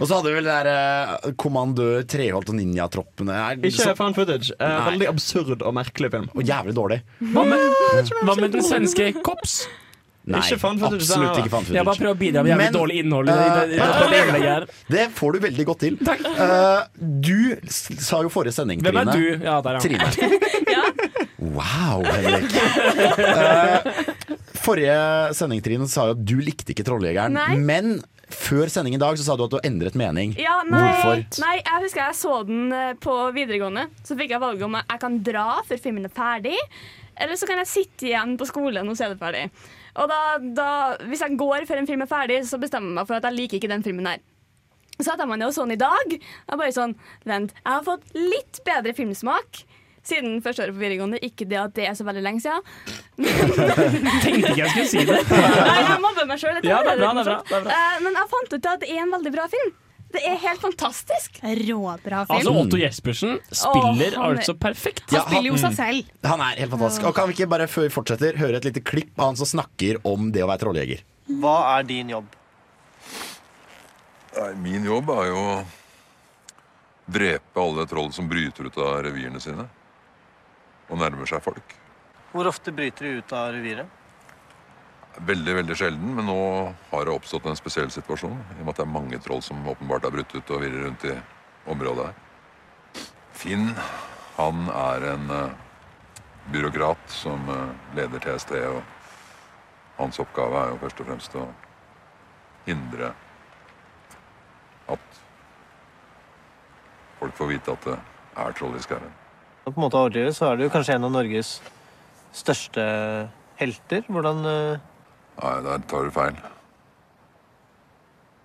Og så hadde vi vel det der eh, Kommandør Treholt og ninjatroppene. Er- Ikke så- fan footage. Eh, Nei. veldig absurd og merkelig film. Og jævlig dårlig. Hva med, hva med den svenske Kops? Nei, Ikke fan footage, absolutt ikke fan footage. Jeg bare prøver å bidra med jævlig Men, dårlig innhold. i det- i det- i det- eh, det innlegget her. Det får du veldig godt til. Eh, du s- sa jo forrige sending, Hvem er Trine. du? Ja, der, ja. Trine. Wow, Henrik. Eh, forrige sending, Trine, sa jo at du likte ikke Trolljegeren. Nei. Men før sending i dag så sa du at du har endret mening. Ja, nei, Hvorfor? nei, jeg husker jeg så den eh, på videregående. Så fikk jeg valget om jeg kan dra før filmen er ferdig, eller så kan jeg sitte igjen på skolen og se det ferdig. Og da, da, hvis jeg går før en film er ferdig, så bestemmer jeg meg for at jeg liker ikke den filmen her. Så satte jeg meg ned og så den i dag. Jeg bare sånn, vent, jeg har fått litt bedre filmsmak siden første året på videregående. Ikke det at det er så veldig lenge siden. Tenkte ikke jeg skulle si det. Nei, jeg mobber meg sjøl. Ja, det er bra, det er bra, det er bra. Men jeg fant ut at det er en veldig bra film. Det er helt fantastisk. Råbra film. Altså, Otto Jespersen spiller oh, altså perfekt. Han spiller jo seg selv. Han er helt fantastisk. Og Kan vi ikke bare før vi fortsetter høre et lite klipp av han som snakker om det å være trolljeger? Hva er din jobb? Nei, min jobb er jo å drepe alle troll som bryter ut av revirene sine. Og nærmer seg folk. Hvor ofte bryter du ut av reviret? Veldig, veldig sjelden, men nå har det oppstått en spesiell situasjon. I og med at det er mange troll som åpenbart er brutt ut og virrer rundt i området her. Finn, han er en eh, byråkrat som eh, leder TST, og hans oppgave er jo først og fremst å hindre at folk får vite at det er troll i skauen. Og på en måte å så er du kanskje en av Norges største helter. Hvordan eh, Nei, der tar du feil.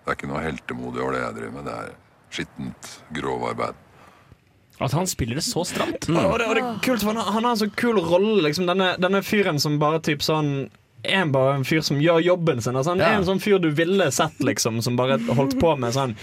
Det er ikke noe heltemodig over det jeg driver med. Det er skittent grovarbeid. At han spiller det så stramt. Og, det, og det er kult, for han, har- han har en så kul rolle. Liksom. Denne, denne fyren som bare typ sånn er bare en fyr som gjør jobben sin. Altså, han Ja. er en sånn fyr du ville sett, liksom, som bare holdt på med sånn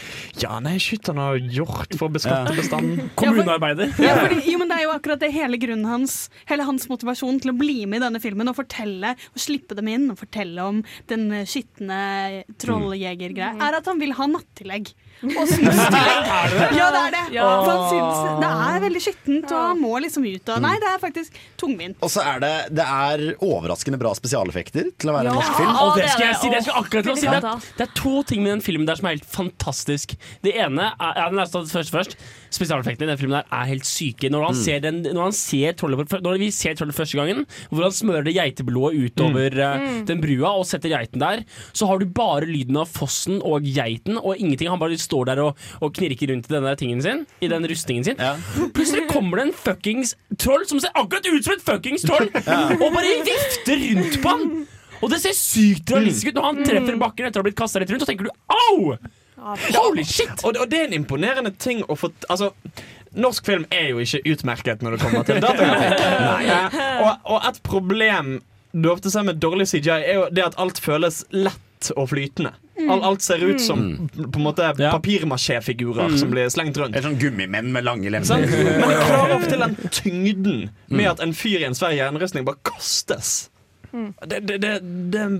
Ja, nei, skyt, han har gjort for å beskatte bestanden. Kommunearbeider. Ja, fordi, jo, men Det er jo akkurat det hele grunnen hans Hele hans motivasjon til å bli med i denne filmen og fortelle og slippe dem inn og fortelle om den skitne trolljegergreia, er at han vil ha nattillegg. Og det? Ja, det er det. Ja. For han syns det er veldig skittent, og han må liksom ut. Og, nei, det er faktisk tungvint. Og så er det, det er overraskende bra spesialeffekter til å være en norsk film. Og det skal jeg si, det skal jeg akkurat til å si. Det er, det er to ting med den filmen der som er helt fantastisk. Det ene er, ja, den er tatt først, først. Spesialeffektene i den filmen der er helt syke. Når, han Mm. ser den, når, han ser trollet, når vi ser trollet første gangen, hvor han smører det geiteblodet utover eh, Mm. den brua og setter geiten der, så har du bare lyden av fossen og geiten og ingenting. Han bare står der og, og knirker rundt i denne tingen sin, i den rustningen sin. Plutselig kommer det en fuckings troll som ser akkurat ut som et fuckings troll, og bare vifter rundt på han! Og det ser sykt realistisk ut når han treffer bakken etter å ha blitt kasta rett rundt. Så tenker du au! Holy shit! Og, og det er en imponerende ting å få Altså, norsk film er jo ikke utmerket når det kommer til datagrafikk. Og, og et problem du ofte ser med dårlig CGI, er jo det at alt føles lett og flytende. Alt, alt ser ut som på en måte papirmasjé-figurer Mm. som blir slengt rundt. Eller sånn gummimenn med lange lemmer. Men jeg klarer ofte den tyngden med at en fyr i en svær jernrustning bare kastes. Det, det, det, det er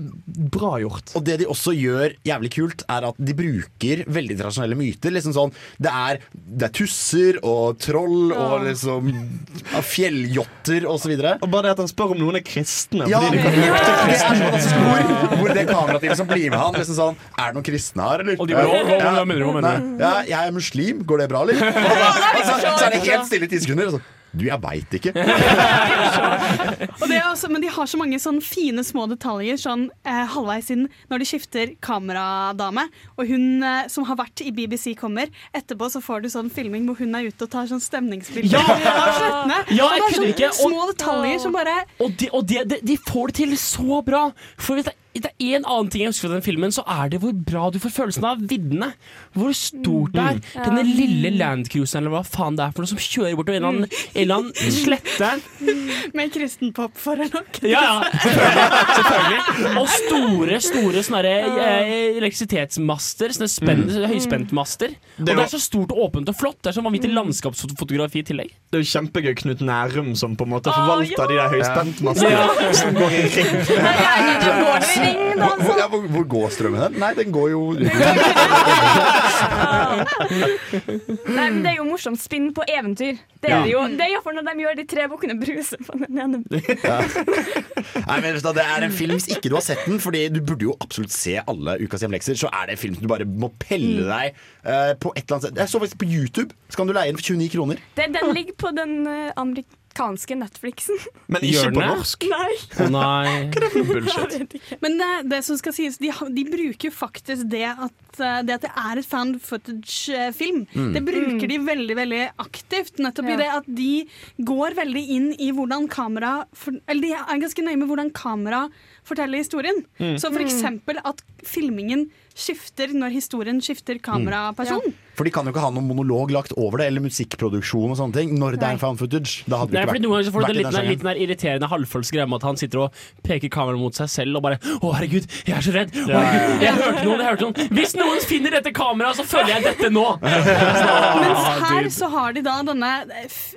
bra gjort. Og det de også gjør jævlig kult, er at de bruker veldig tradisjonelle myter. Liksom sånn, det, er, det er tusser og troll og liksom ja, fjelljotter videre. Og bare det at han spør om noen er kristne. Ja, fordi de kan ja, lukte det er kristne. så fantastisk hvor, hvor det kamerateamet som blir med han liksom sånn, Er det noen kristne her, eller? Og de bare, hva- hva- hva mener du, hva mener du? Ja, jeg er muslim, går det bra, eller? Og så, så er det helt stille i ti sekunder. Og så, du, jeg veit ikke. Og det er også, men de har så mange sånn fine små detaljer sånn eh, halvveis inn når de skifter kameradame, og hun eh, som har vært i BBC kommer. Etterpå så får du sånn filming hvor hun er ute og tar sånn stemningsbilder Ja! av slettene. Ja, og det er kødder ikke. sånne Og- små detaljer som bare Og, de, og de, de, de får det til så bra! For hvis det, det er en annen ting jeg husker fra den filmen, så er det hvor bra du får følelsen av viddene. Hvor stort det er. Mm. Denne Ja. lille landcruiseren eller hva faen det er for noe som kjører bortover en eller annen, en eller annen slette. Med kristenpop foran nok. Ja, ja, selvfølgelig. selvfølgelig. Og store, store sånne eh, elektrisitetsmaster. Sånne spenn, høyspentmaster. Og det er så stort og åpent og flott. Det er sånn vanvittig landskapsfotografi i tillegg. Det er jo kjempegøy Knut Nærum som på en måte forvalter ja. de der høyspentmastene Ja. som går i ring. Strømming, da. Hvor, ja, hvor, hvor går strømmen hen? Nei, den går jo Nei, men Det er jo morsomt spinn på eventyr. Det Ja. er det jo Det er iallfall når de gjør de tre bukkene Bruse på den ene. Nei, men vet Det er en film hvis ikke du har sett den, Fordi du burde jo absolutt se alle Ukas hjemlekser. Så er det en film som du bare må pelle Mm. deg uh, på et eller annet sted. Jeg så faktisk på YouTube. Så kan du leie den for 29 kroner. Det, den ligger på den uh, amerikanske Netflixen. Men ikke på norsk? Nei. Oh, nei. Hva er det for bullshit? Men det, det som skal sies, de, de bruker faktisk det at, eh, det at det er et fan footage-film. Mm. Det bruker de veldig veldig aktivt. Nettopp i det at de går veldig inn i hvordan kamera for, Eller de er ganske nøye med hvordan kamera forteller historien. Mm. Så for Mm. eksempel at filmingen skifter når historien skifter kameraperson. For de kan jo ikke ha noen monolog lagt over det, eller musikkproduksjon og sånne ting, når det er en found footage. Da hadde Nei, ikke vært, Noen ganger så får du litt, den litt, den irriterende halvfølelse greia med at han sitter og peker kameraet mot seg selv og bare 'Å, herregud, jeg er så redd'. Å, Ja, ja, herregud, jeg hørte noen, jeg hørte noen. Hvis noen finner dette kameraet, så føler jeg dette nå! Mens her så har de da denne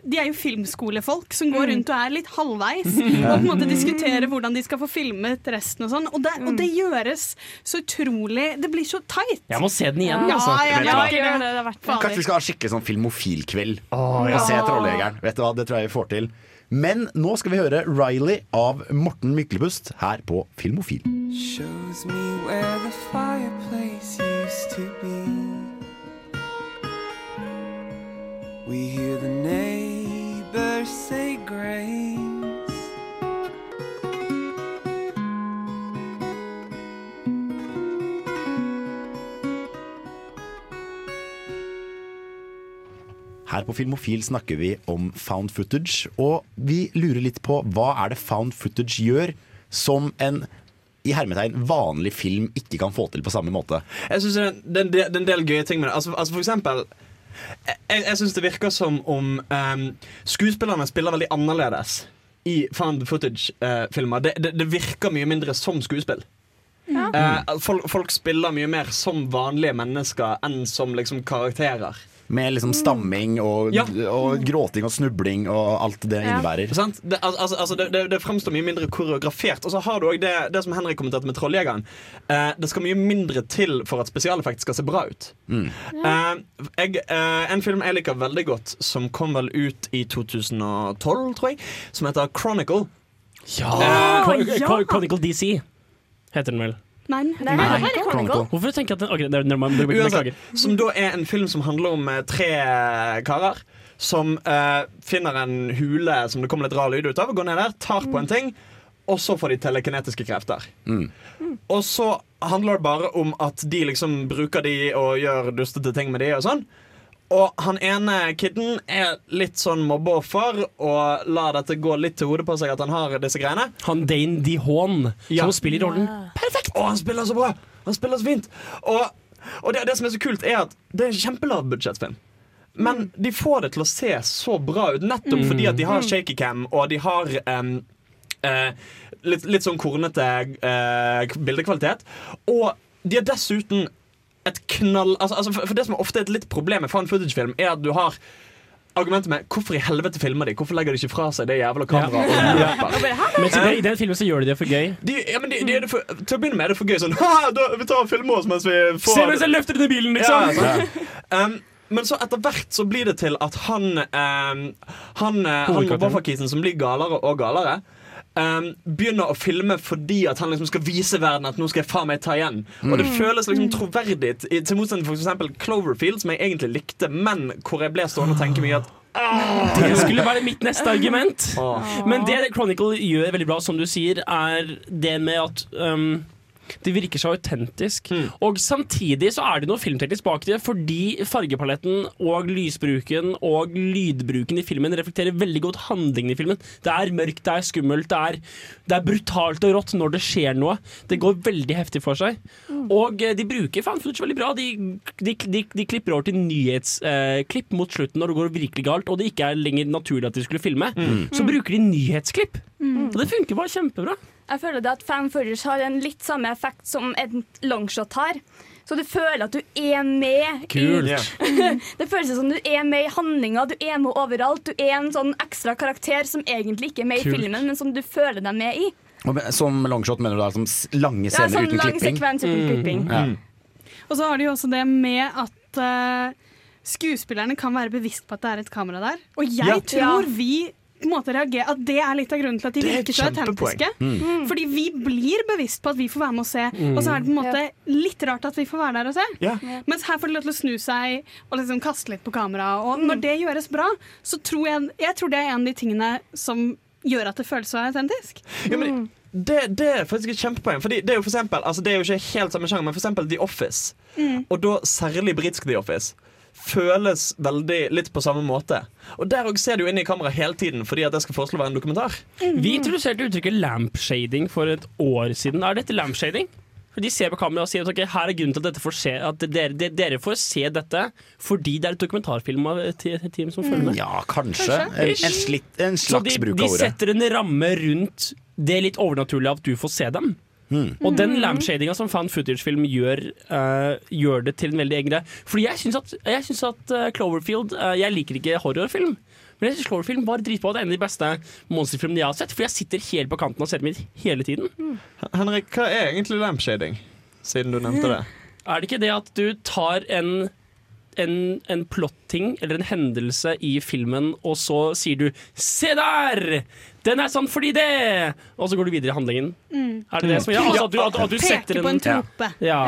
De er jo filmskolefolk som går rundt og er litt halvveis. Og på en måte diskuterer hvordan de skal få filmet resten og sånn. Og og det gjøres så utrolig Det blir så tight. Jeg må se den igjen, Ja, altså. jeg Hva? liker. Kanskje vi skal ha skikkelig sånn filmofilkveld Åh, og se Trolljegeren. Vet du hva, Det tror jeg vi får til. Men nå skal vi høre Riley av Morten Myklebust her på Filmofil. Shows me where the fireplace used to be. We hear the neighbors say grace. Her på Filmofil snakker vi om found footage, og vi lurer litt på hva er det found footage gjør som en i hermetegn vanlig film ikke kan få til på samme måte. Jeg synes det, er- det, en del- det er en del gøye ting med det. Altså, altså for eksempel Jeg, jeg syns det virker som om um, skuespillerne spiller veldig annerledes i found footage-filmer. det, det, det virker mye mindre som skuespill. Eh, folk, folk spiller mye mer som vanlige mennesker enn som liksom karakterer. Med liksom stamming og, Ja. og gråting og snubling og alt det innebærer. Sant? Det, altså, altså, det, det, det fremstår mye mindre koreografert. Og så har du også det, det som Henrik kommenterte med Trolljegeren. Eh, det skal mye mindre til for at spesialeffekt skal se bra ut. Mm. Eh, jeg, eh, en film jeg liker veldig godt, som kom vel ut i 2012, tror jeg, som heter Chronicle. Ja! Eh, Chron- Chron- Chronicle DC heter den vel. Nei, Nei, Nei. Chronicle. Hvorfor tenker jeg at den. Uansett, som da er en film som handler om eh, tre karer som eh, finner en hule som det kommer litt rar lyd ut av, går ned der, tar på en ting, og så får de telekinetiske krefter. Og så handler det bare om at de liksom bruker de og gjør dustete ting med de og sånn. Og han ene kidden er litt sånn mobbeoffer og lar dette gå litt til hodet på seg at han har disse greiene. Han Dane DeHaan, Ja. som spiller rollen Perfekt! Og han spiller så bra! Han spiller så fint. Og, og det, det som er så kult, er at det er en kjempelav-budsjettfilm. Men de får det til å se så bra ut, nettopp Mm. fordi at de har shaky cam, og de har um, uh, litt, litt sånn kornete uh, bildekvalitet. Og de har dessuten et knall altså, altså for, for det som ofte er et litt problem med fan footage-film, er at du har argumentet med hvorfor i helvete filmer de? Hvorfor legger de ikke fra seg det jævla kameraet? Ja. Ja. Men i den- i den filmen så gjør de det for gøy. De, ja, men de, de er det for, til å begynne med er det for gøy sånn «Ha, da, Vi tar og filmer oss mens vi får Se mens jeg løfter den i bilen, liksom! Ja, ja. um, men så etter hvert så blir det til at han um, Han, uh, han Hovedkarakteren. Som blir galere og galere um, Begynner å filme fordi at han liksom skal vise verden at nå skal jeg faen meg ta igjen. Og det Mm. føles liksom troverdig, i- til motsetning for eksempel Cloverfield, som jeg egentlig likte, men hvor jeg ble stående og tenke mye at Det skulle være mitt neste argument. Åh. Men det Chronicle gjør veldig bra, som du sier, er det med at um, det virker så autentisk. Og samtidig så er det noe filmteknisk bak det, fordi fargepaletten og lysbruken og lydbruken i filmen reflekterer veldig godt handlingen i filmen. Det er mørkt, det er skummelt, det er, det er brutalt og rått når det skjer noe. Det går veldig heftig for seg. Og eh, de bruker fan footage veldig bra. De, de, de, de klipper over til nyhetsklipp mot slutten når det går virkelig galt, og det ikke er lenger naturlig at de skulle filme. Mm. Så bruker de nyhetsklipp. Og det funker bare kjempebra. Jeg føler det at fan footage har en litt samme effekt som en longshot har. Så du føler at du er med Kult. Yeah. Det føles som du er med i handlinga, du er med overalt. Du er en sånn ekstra karakter som egentlig ikke er med Kult. i filmen, men som du føler deg med i. Som longshot mener du da som lange scener Ja, sånn uten lang klipping? sekvens uten klipping. Ja. Og så har de jo også det med at uh, skuespillerne kan være bevisst på at det er et kamera der. Og jeg Ja. tror Ja. vi måte reagerer At det er litt av grunnen til at de er virker så autentiske. Mm. Fordi vi blir bevisst på at vi får være med å se, og så er det på en måte litt rart at vi får være der og se. Ja. Mens her får de lov til å snu seg og liksom kaste litt på kamera. Og når det gjøres bra, så tror jeg, jeg tror det er en av de tingene som gjør at det føles så autentisk. Ja, men det, det er faktisk et kjempepoeng. Fordi det er jo for eksempel, altså det er jo ikke helt samme sjanger, men for eksempel The Office. Mm. Og da særlig britisk The Office. Føles veldig litt på samme måte. Og der også ser du inn i kamera hele tiden fordi at det skal foreslå å være en dokumentar. Vi introduserte uttrykket lampshading for et år siden. Er dette lampshading? For De ser på kamera og sier at okay, her er grunnen til at, dette får se, at dere, de- dere får se dette fordi det er et dokumentarfilm av et team som følger med. Ja, kanskje. En, en, slitt, en slags de, bruk de av ordet. setter en ramme rundt det litt overnaturlige at du får se dem. Mm. Og den lampshadinga som fan footage-film gjør, uh, gjør det til en veldig egen greie. Fordi jeg syns at, jeg synes at uh, Cloverfield uh, Jeg liker ikke horrorfilm. Men jeg synes Cloverfield var dritbra. Det er en av de beste monsterfilmene jeg har sett. For jeg sitter helt på kanten av setet mitt hele tiden. Henrik, hva er egentlig lampshading? Siden du nevnte det. Er det ikke det at du tar en en, en plotting eller en hendelse i filmen, og så sier du 'se der! Den er sånn fordi det!' Og så går du videre i handlingen. Mm. Er det det som gjør? Altså at du, at, at du setter Peker på en trope. Ja.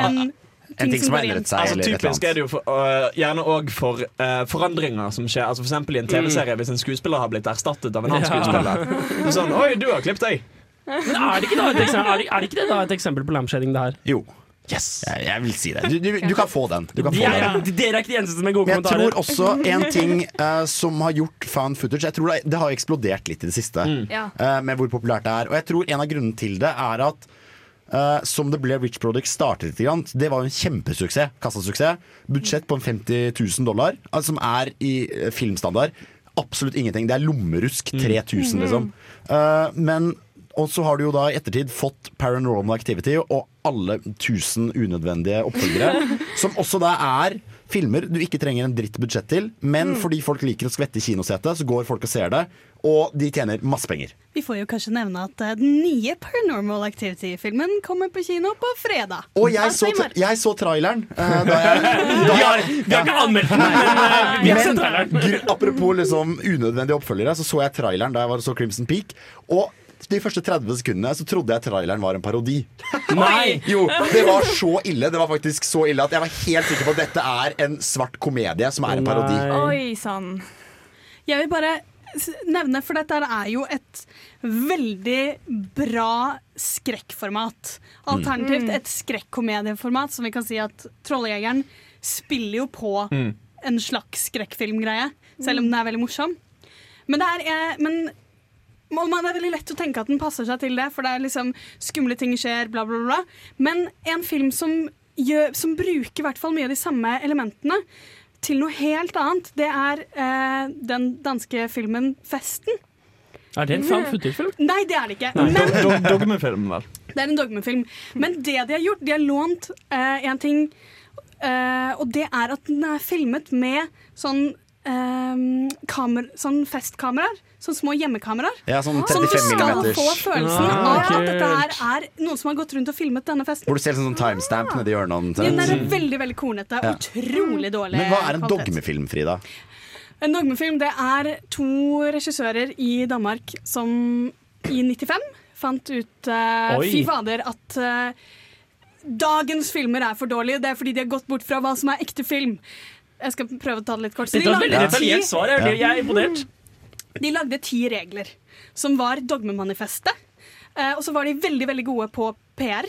En, ting som har endret seg. Altså, typisk er det jo for, uh, gjerne òg for uh, forandringer som skjer. Altså for eksempel i en TV-serie hvis en skuespiller har blitt erstattet av en annen Ja. skuespiller. Er sånn, Oi, du har klippet deg! Men er det ikke, da et eksempel, er det, er det ikke det da et eksempel på lamshading, det her? Jo. Jeg, jeg vil si det. Du, du, du kan få den. Du kan få ja, den. dere er ikke de eneste som er gode Men jeg kommentarer. tror også en ting uh, som har gjort found footage Jeg tror det, det har eksplodert litt i det siste mm. uh, med hvor populært det er. Og jeg tror en av grunnene til det er at Uh, som det ble Rich Product startet litt, grann, det var jo en kjempesuksess. Kassasuksess. Budsjett på en 50 000 dollar, altså, som er i filmstandard. Absolutt ingenting. Det er lommerusk. 3000, liksom. Uh, men og så har du jo da i ettertid fått Paranormal Activity og alle tusen unødvendige oppfølgere. som også da er filmer du ikke trenger en dritt budsjett til, men fordi folk liker å skvette i kinosetet, så går folk og ser det, og de tjener masse penger. Vi får jo kanskje nevne at eh, den nye Paranormal Activity-filmen kommer på kino på fredag. Og jeg Altså så, jeg så traileren. uh, da jeg, da Vi har, vi har ikke anmeldt den, men eh, vi har sett traileren. apropos liksom unødvendige oppfølgere, så så jeg traileren da jeg var og så Crimson Peak. Og de første 30 sekundene så trodde jeg traileren var en parodi. Nei! Jo, det var så ille. Det var faktisk så ille at jeg var helt sikker på at dette er en svart komedie som er en parodi. Oi sann. Jeg vil bare nevne, for dette er jo et veldig bra skrekkformat. Alternativt Mm. et skrekkomedieformat, som vi kan si at Trolljegeren spiller jo på Mm. en slags skrekkfilmgreie, selv om den er veldig morsom. Men det er eh, men, og man er veldig lett å tenke at den passer seg til det, for det er liksom skumle ting skjer, bla, bla, bla. Men en film som, gjør, som bruker i hvert fall mye av de samme elementene til noe helt annet, det er eh, den danske filmen 'Festen'. Er det en fan footage-film? Nei, det er det ikke. Nei, Men dog- dog- Dogmefilm, vel. det er en dogmefilm. Men det de har gjort, de har lånt eh, en ting, eh, og det er at den er filmet med sånn, eh, kamer, sånn festkameraer. Sånn små hjemmekameraer. Ja, sånn Som du skal få følelsen Ah, av at dette her er noen som har gått rundt og filmet denne festen. Hvor du ser sånn timestamp nedi hjørnet. Den er veldig veldig kornete. Ja. Utrolig dårlig Men hva er en kvalitet. dogmefilm, Frida? En dogmefilm det er to regissører i Danmark som i 95 fant ut uh. Fy fader, at uh, dagens filmer er for dårlige. Det er fordi de har gått bort fra hva som er ekte film. Jeg skal prøve å ta det litt kort. Så Dette var et veldig detaljert svar. Jeg er, jeg er imponert. De lagde ti regler, som var dogmemanifestet. Eh, og så var de veldig veldig gode på PR,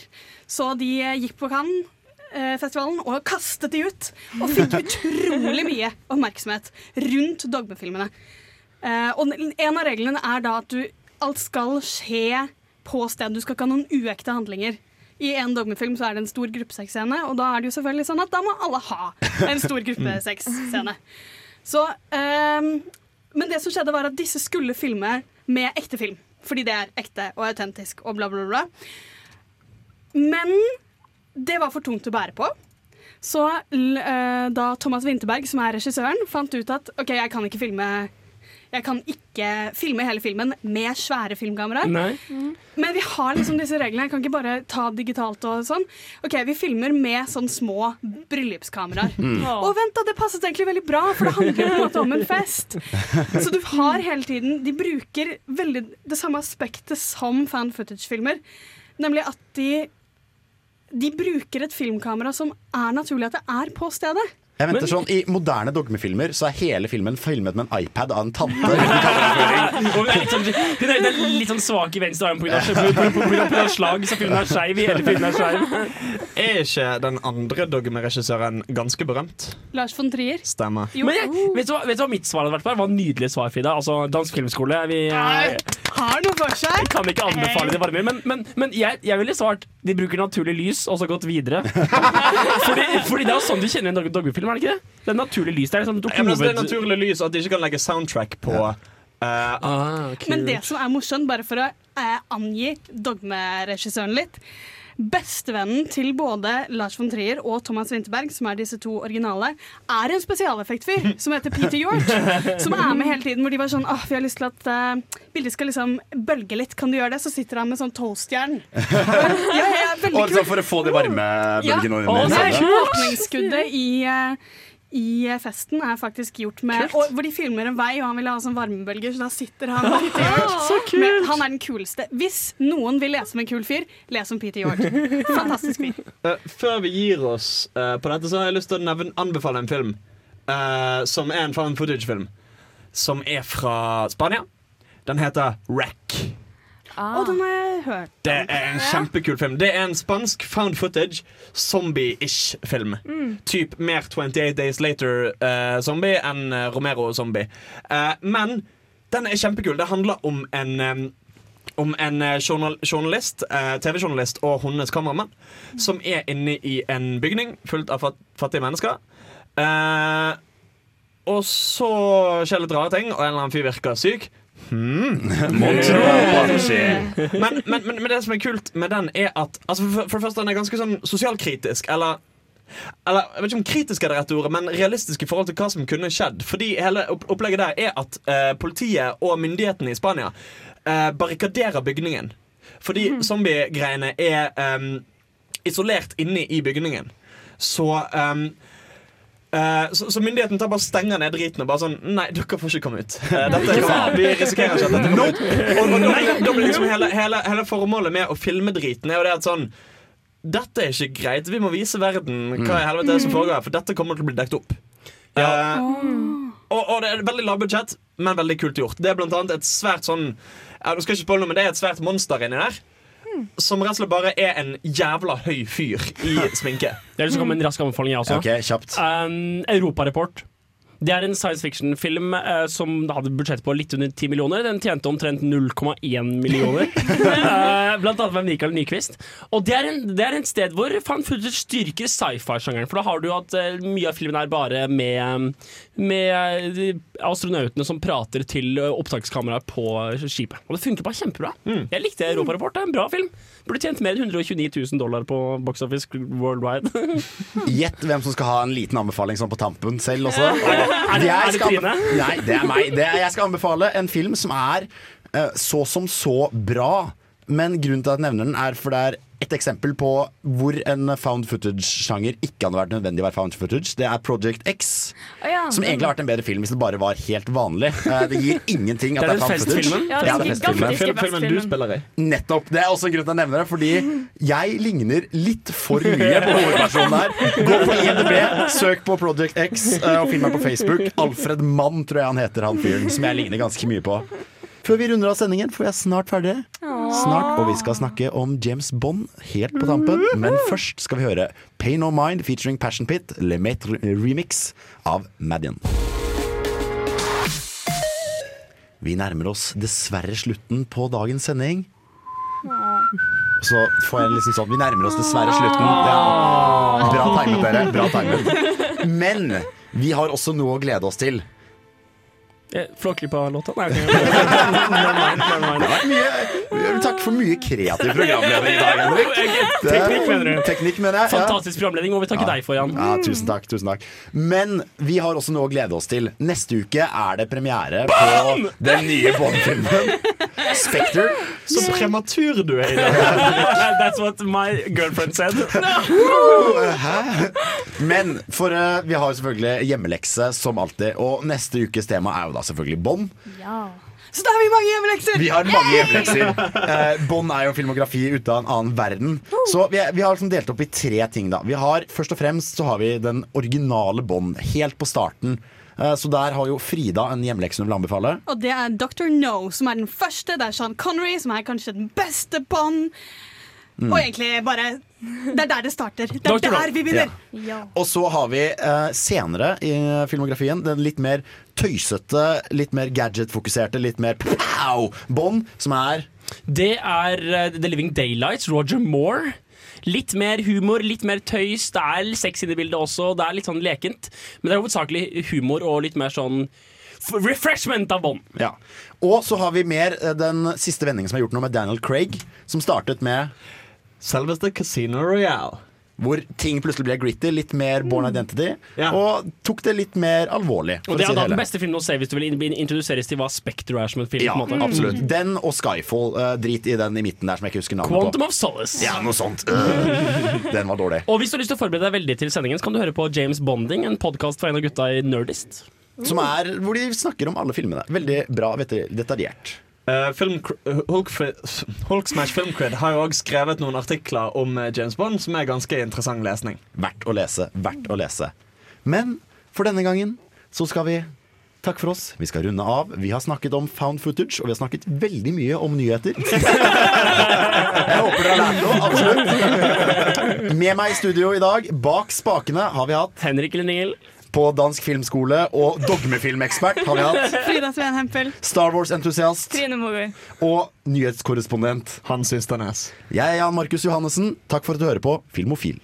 så de eh, gikk på Cannes-festivalen og kastet de ut. Og fikk utrolig mye oppmerksomhet rundt dogmefilmene. Eh, og en av reglene er da at du, alt skal skje på sted. Du skal ikke ha noen uekte handlinger. I en dogmefilm så er det en stor gruppesexscene, og da er det jo selvfølgelig sånn at da må alle ha en stor gruppesexscene. Så ehm, Men det som skjedde, var at disse skulle filme med ekte film. Fordi det er ekte og autentisk og bla, bla, bla. Men det var for tungt å bære på. Så eh, da Thomas Winterberg, som er regissøren, fant ut at OK, jeg kan ikke filme Jeg kan ikke filme hele filmen med svære filmkameraer. Mm. Men vi har liksom disse reglene. Jeg kan ikke bare ta digitalt og sånn. Ok, Vi filmer med sånn små bryllupskameraer. Mm. Og vent da, det passet egentlig veldig bra, for det handler jo på en måte om en fest. Så du har hele tiden De bruker veldig det samme aspektet som fan footage-filmer. Nemlig at de De bruker et filmkamera som er naturlig at det er på stedet. Jeg venter sånn, I moderne dogmefilmer så er hele filmen filmet med en iPad av en tante. Hun er litt sånn, hun er, litt sånn svak i venstre arm pga. slag, så filmen er skeiv. Hele filmen er skeiv. Er ikke den andre dogmeregissøren ganske berømt? Lars von Trier. Stemmer. Jo. Men jeg, vet, du hva, vet du hva mitt svar hadde vært? på? Det var nydelig svar, Frida. Altså, Dansk filmskole. Vi eh, Har noe for seg. jeg kan ikke anbefale det varme, Men, men, men jeg, jeg ville svart de bruker naturlig lys, og så gått videre. fordi, fordi det er jo sånn du kjenner en dog- dogmefilm, er det ikke det? Det er naturlig lys. Det er liksom Ja, men altså, det er naturlig lys at de ikke kan legge soundtrack på. eh, Ah, Men det som er morsomt, bare for å uh, angi dogmeregissøren litt Bestevennen til både Lars von Trier og Thomas Winterberg, som er disse to originale, er en spesialeffektfyr som heter Peter York. Som er med hele tiden, hvor de var sånn Åh, vi har lyst til at uh, bildet skal liksom bølge litt, kan du gjøre det? Så sitter han med sånn tolvstjern. Ja, ja, for å få de varme bølgene Ja, og så åpningsskuddet i, eh, i festen er faktisk gjort med og, Hvor de filmer en vei, og han vil ha sånn varmebølger, så da sitter han og Så kult! Men han er den kuleste. Hvis noen vil lese om en kul fyr, les om Peter York. Fantastisk fyr. Uh, før vi gir oss uh, på dette, så har jeg lyst til å nevne, anbefale en film. uh, som er en found footage-film. Som er fra Spania. Den heter Wreck. Og den har jeg hørt. Det er en kjempekul film. Det er en spansk found footage zombie-ish film. Mm. Typ mer 28 Days Later-zombie enn eh, Romero-zombie. Uh, men den er kjempekul. Det handler om en um, om en eh, journal journalist, eh, TV-journalist og hennes kameramann som er inne i en bygning fullt av fat fattige mennesker. Eh, og så skjer litt rare ting, og en eller annen fyr virker syk. Hmm. Må tro på at det skjer. men, men, men, men det som er kult med den, er at altså for, for det første den er ganske sånn sosialkritisk. Eller eller, jeg vet ikke om kritisk er det rette ordet, men realistisk i forhold til hva som kunne skjedd. Fordi hele opplegget der er at eh, politiet og myndighetene i Spania eh, barrikaderer bygningen. Fordi zombiegreiene er eh, isolert inne i bygningen. Så eh, så, så myndigheten tar bare stenger ned driten og bare sånn Nei, dere får ikke komme ut. Eh, dette er, vi risikerer ikke at dette kommer ut. Og, og blir- da blir liksom hele, hele, hele formålet med å filme driten er jo det at sånn dette er ikke greit. Vi må vise verden hva i helvete er det som foregår her, for dette kommer til å bli dekket opp. Eh, og, og det er veldig lav budsjett, men veldig kult gjort. Det er blant annet et svært sånn ja, du skal ikke spoile noe, men Det er et svært monster inni der. Som rett og slett bare er en jævla høy fyr i sminke. Det er det som kommer komme en rask anbefaling, jeg også. Okay, kjapt. Um, Europareport. Det er en science fiction-film eh, som hadde budsjett på litt under 10 millioner. Den tjente omtrent 0,1 millioner. Eh, blant annet med Mikael Nyquist. Og det er, en, det er en sted hvor fan footage styrker sci-fi-sjangeren. For da har du at eh, mye av filmen er bare med, med eh, astronautene som prater til eh, opptakskameraer på skipet. Og det funker bare kjempebra. Jeg likte Europareport. Det er en bra film. Burde tjent mer enn 129 000 dollar på Box Office Worldwide. Gjett hvem som skal ha en liten anbefaling sånn på tampen selv også. Er det- er det Trine? Nei, det er meg. Det er, jeg skal anbefale en film som er uh, så som så bra. Men grunnen til at jeg nevner den, er for det er et eksempel på hvor en found footage-sjanger ikke hadde vært nødvendig å være found footage. Det er Project X. Oh, ja. Som egentlig har vært en bedre film hvis det bare var helt vanlig. Eh, Det gir ingenting at Det er det er found footage. Ja, det er festfilmen. Film, filmen du festfilmen. spiller i. Nettopp. Det er også en grunn til å nevne det, fordi jeg ligner litt for mye på hovedpersonen her. Gå på IMDb, søk på Project X eh, og finn meg på Facebook. Alfred Mann tror jeg han heter, han fyren som jeg ligner ganske mye på. Før vi runder av sendingen, for vi er snart ferdige. Snart, Og vi skal snakke om James Bond helt på tampen. Men først skal vi høre Pay No Mind featuring Passion Pit, Le Maitre remix av Madian. Vi nærmer oss dessverre slutten på dagens sending. Så får jeg liksom sånn Vi nærmer oss dessverre slutten. Ja. Bra timet, dere. Bra timet. Men vi har også noe å glede oss til. Eh, Flåklypa-låta? Nei. Mye, vil takke for mye kreativ programledning i dag, Henrik. Teknikk, mener du? Teknikk, mener jeg. Fantastisk programledning, må vi takke deg for, Jan. Ja, tusen takk, tusen takk. Men vi har også noe å glede oss til. Neste uke er det premiere på den nye Bond-filmen Spectre. Så prematur du er i dag. That's what my girlfriend said. Hæ? Men for uh, vi har selvfølgelig hjemmelekse som alltid, og neste ukes tema er jo da selvfølgelig Bond. Så da har vi mange hjemmelekser! Vi har mange hjemmelekser. Eh, Bond er jo filmografi ute av en annen verden. Så vi, vi har liksom delt opp i tre ting. da Vi har Først og fremst så har vi den originale Bond, helt på starten. Eh, så der har jo Frida en hjemmelekse hun vil anbefale. Og det er Dr. No, som er den første. Det er Sean Connery, som er kanskje den beste Bond. Mm. Og egentlig bare Det er der det starter. Det er. Der vi begynner. Ja. Og så har vi eh, senere i filmografien den litt mer tøysete, litt mer gadget-fokuserte, litt mer pow Bond, som er Det er uh, The Living Daylights, Roger Moore. Litt mer humor, litt mer tøys. Det er sex inne i bildet også. Det er litt sånn lekent. Men det er hovedsakelig humor og litt mer sånn refreshment av Bond. Ja. Og så har vi mer eh, den siste vendingen som er gjort nå med Daniel Craig, som startet med Selveste Casino Royale. Hvor ting plutselig ble gritty, litt mer Born Identity, og tok det litt mer alvorlig. Og det si er da den beste filmen å se hvis du vil introduseres til hva Spectre er som en film. Ja, på en måte. absolutt. Den og Skyfall. Uh, drit i den i midten der som jeg ikke husker navnet Quantum på. of Solace. Ja, noe sånt. Uh, den var dårlig. Og hvis du har lyst til å forberede deg veldig til sendingen, så kan du høre på James Bonding, en podkast fra en av gutta i Nerdist. Som er hvor de snakker om alle filmene. Veldig bra, vet du, detaljert. Uh, film, Hulk, Hulk Smash Filmcred har jo også skrevet noen artikler om eh, James Bond som er ganske interessant lesning. Verdt å lese, verdt å lese. Men for denne gangen så skal vi Takk for oss. Vi skal runde av. Vi har snakket om found footage, og vi har snakket veldig mye om nyheter. Jeg håper dere har lært noe. Absolutt. Med meg i studio i dag, bak spakene, har vi hatt Henrik Lenil. På Dansk Filmskole og dogmefilmekspert har vi hatt Frida Sveen Hempel. Star Wars-entusiast Trine Mogøy. og nyhetskorrespondent Hans Ysternes. Jeg er Jan Markus Johannessen. Takk for at du hører på Filmofil.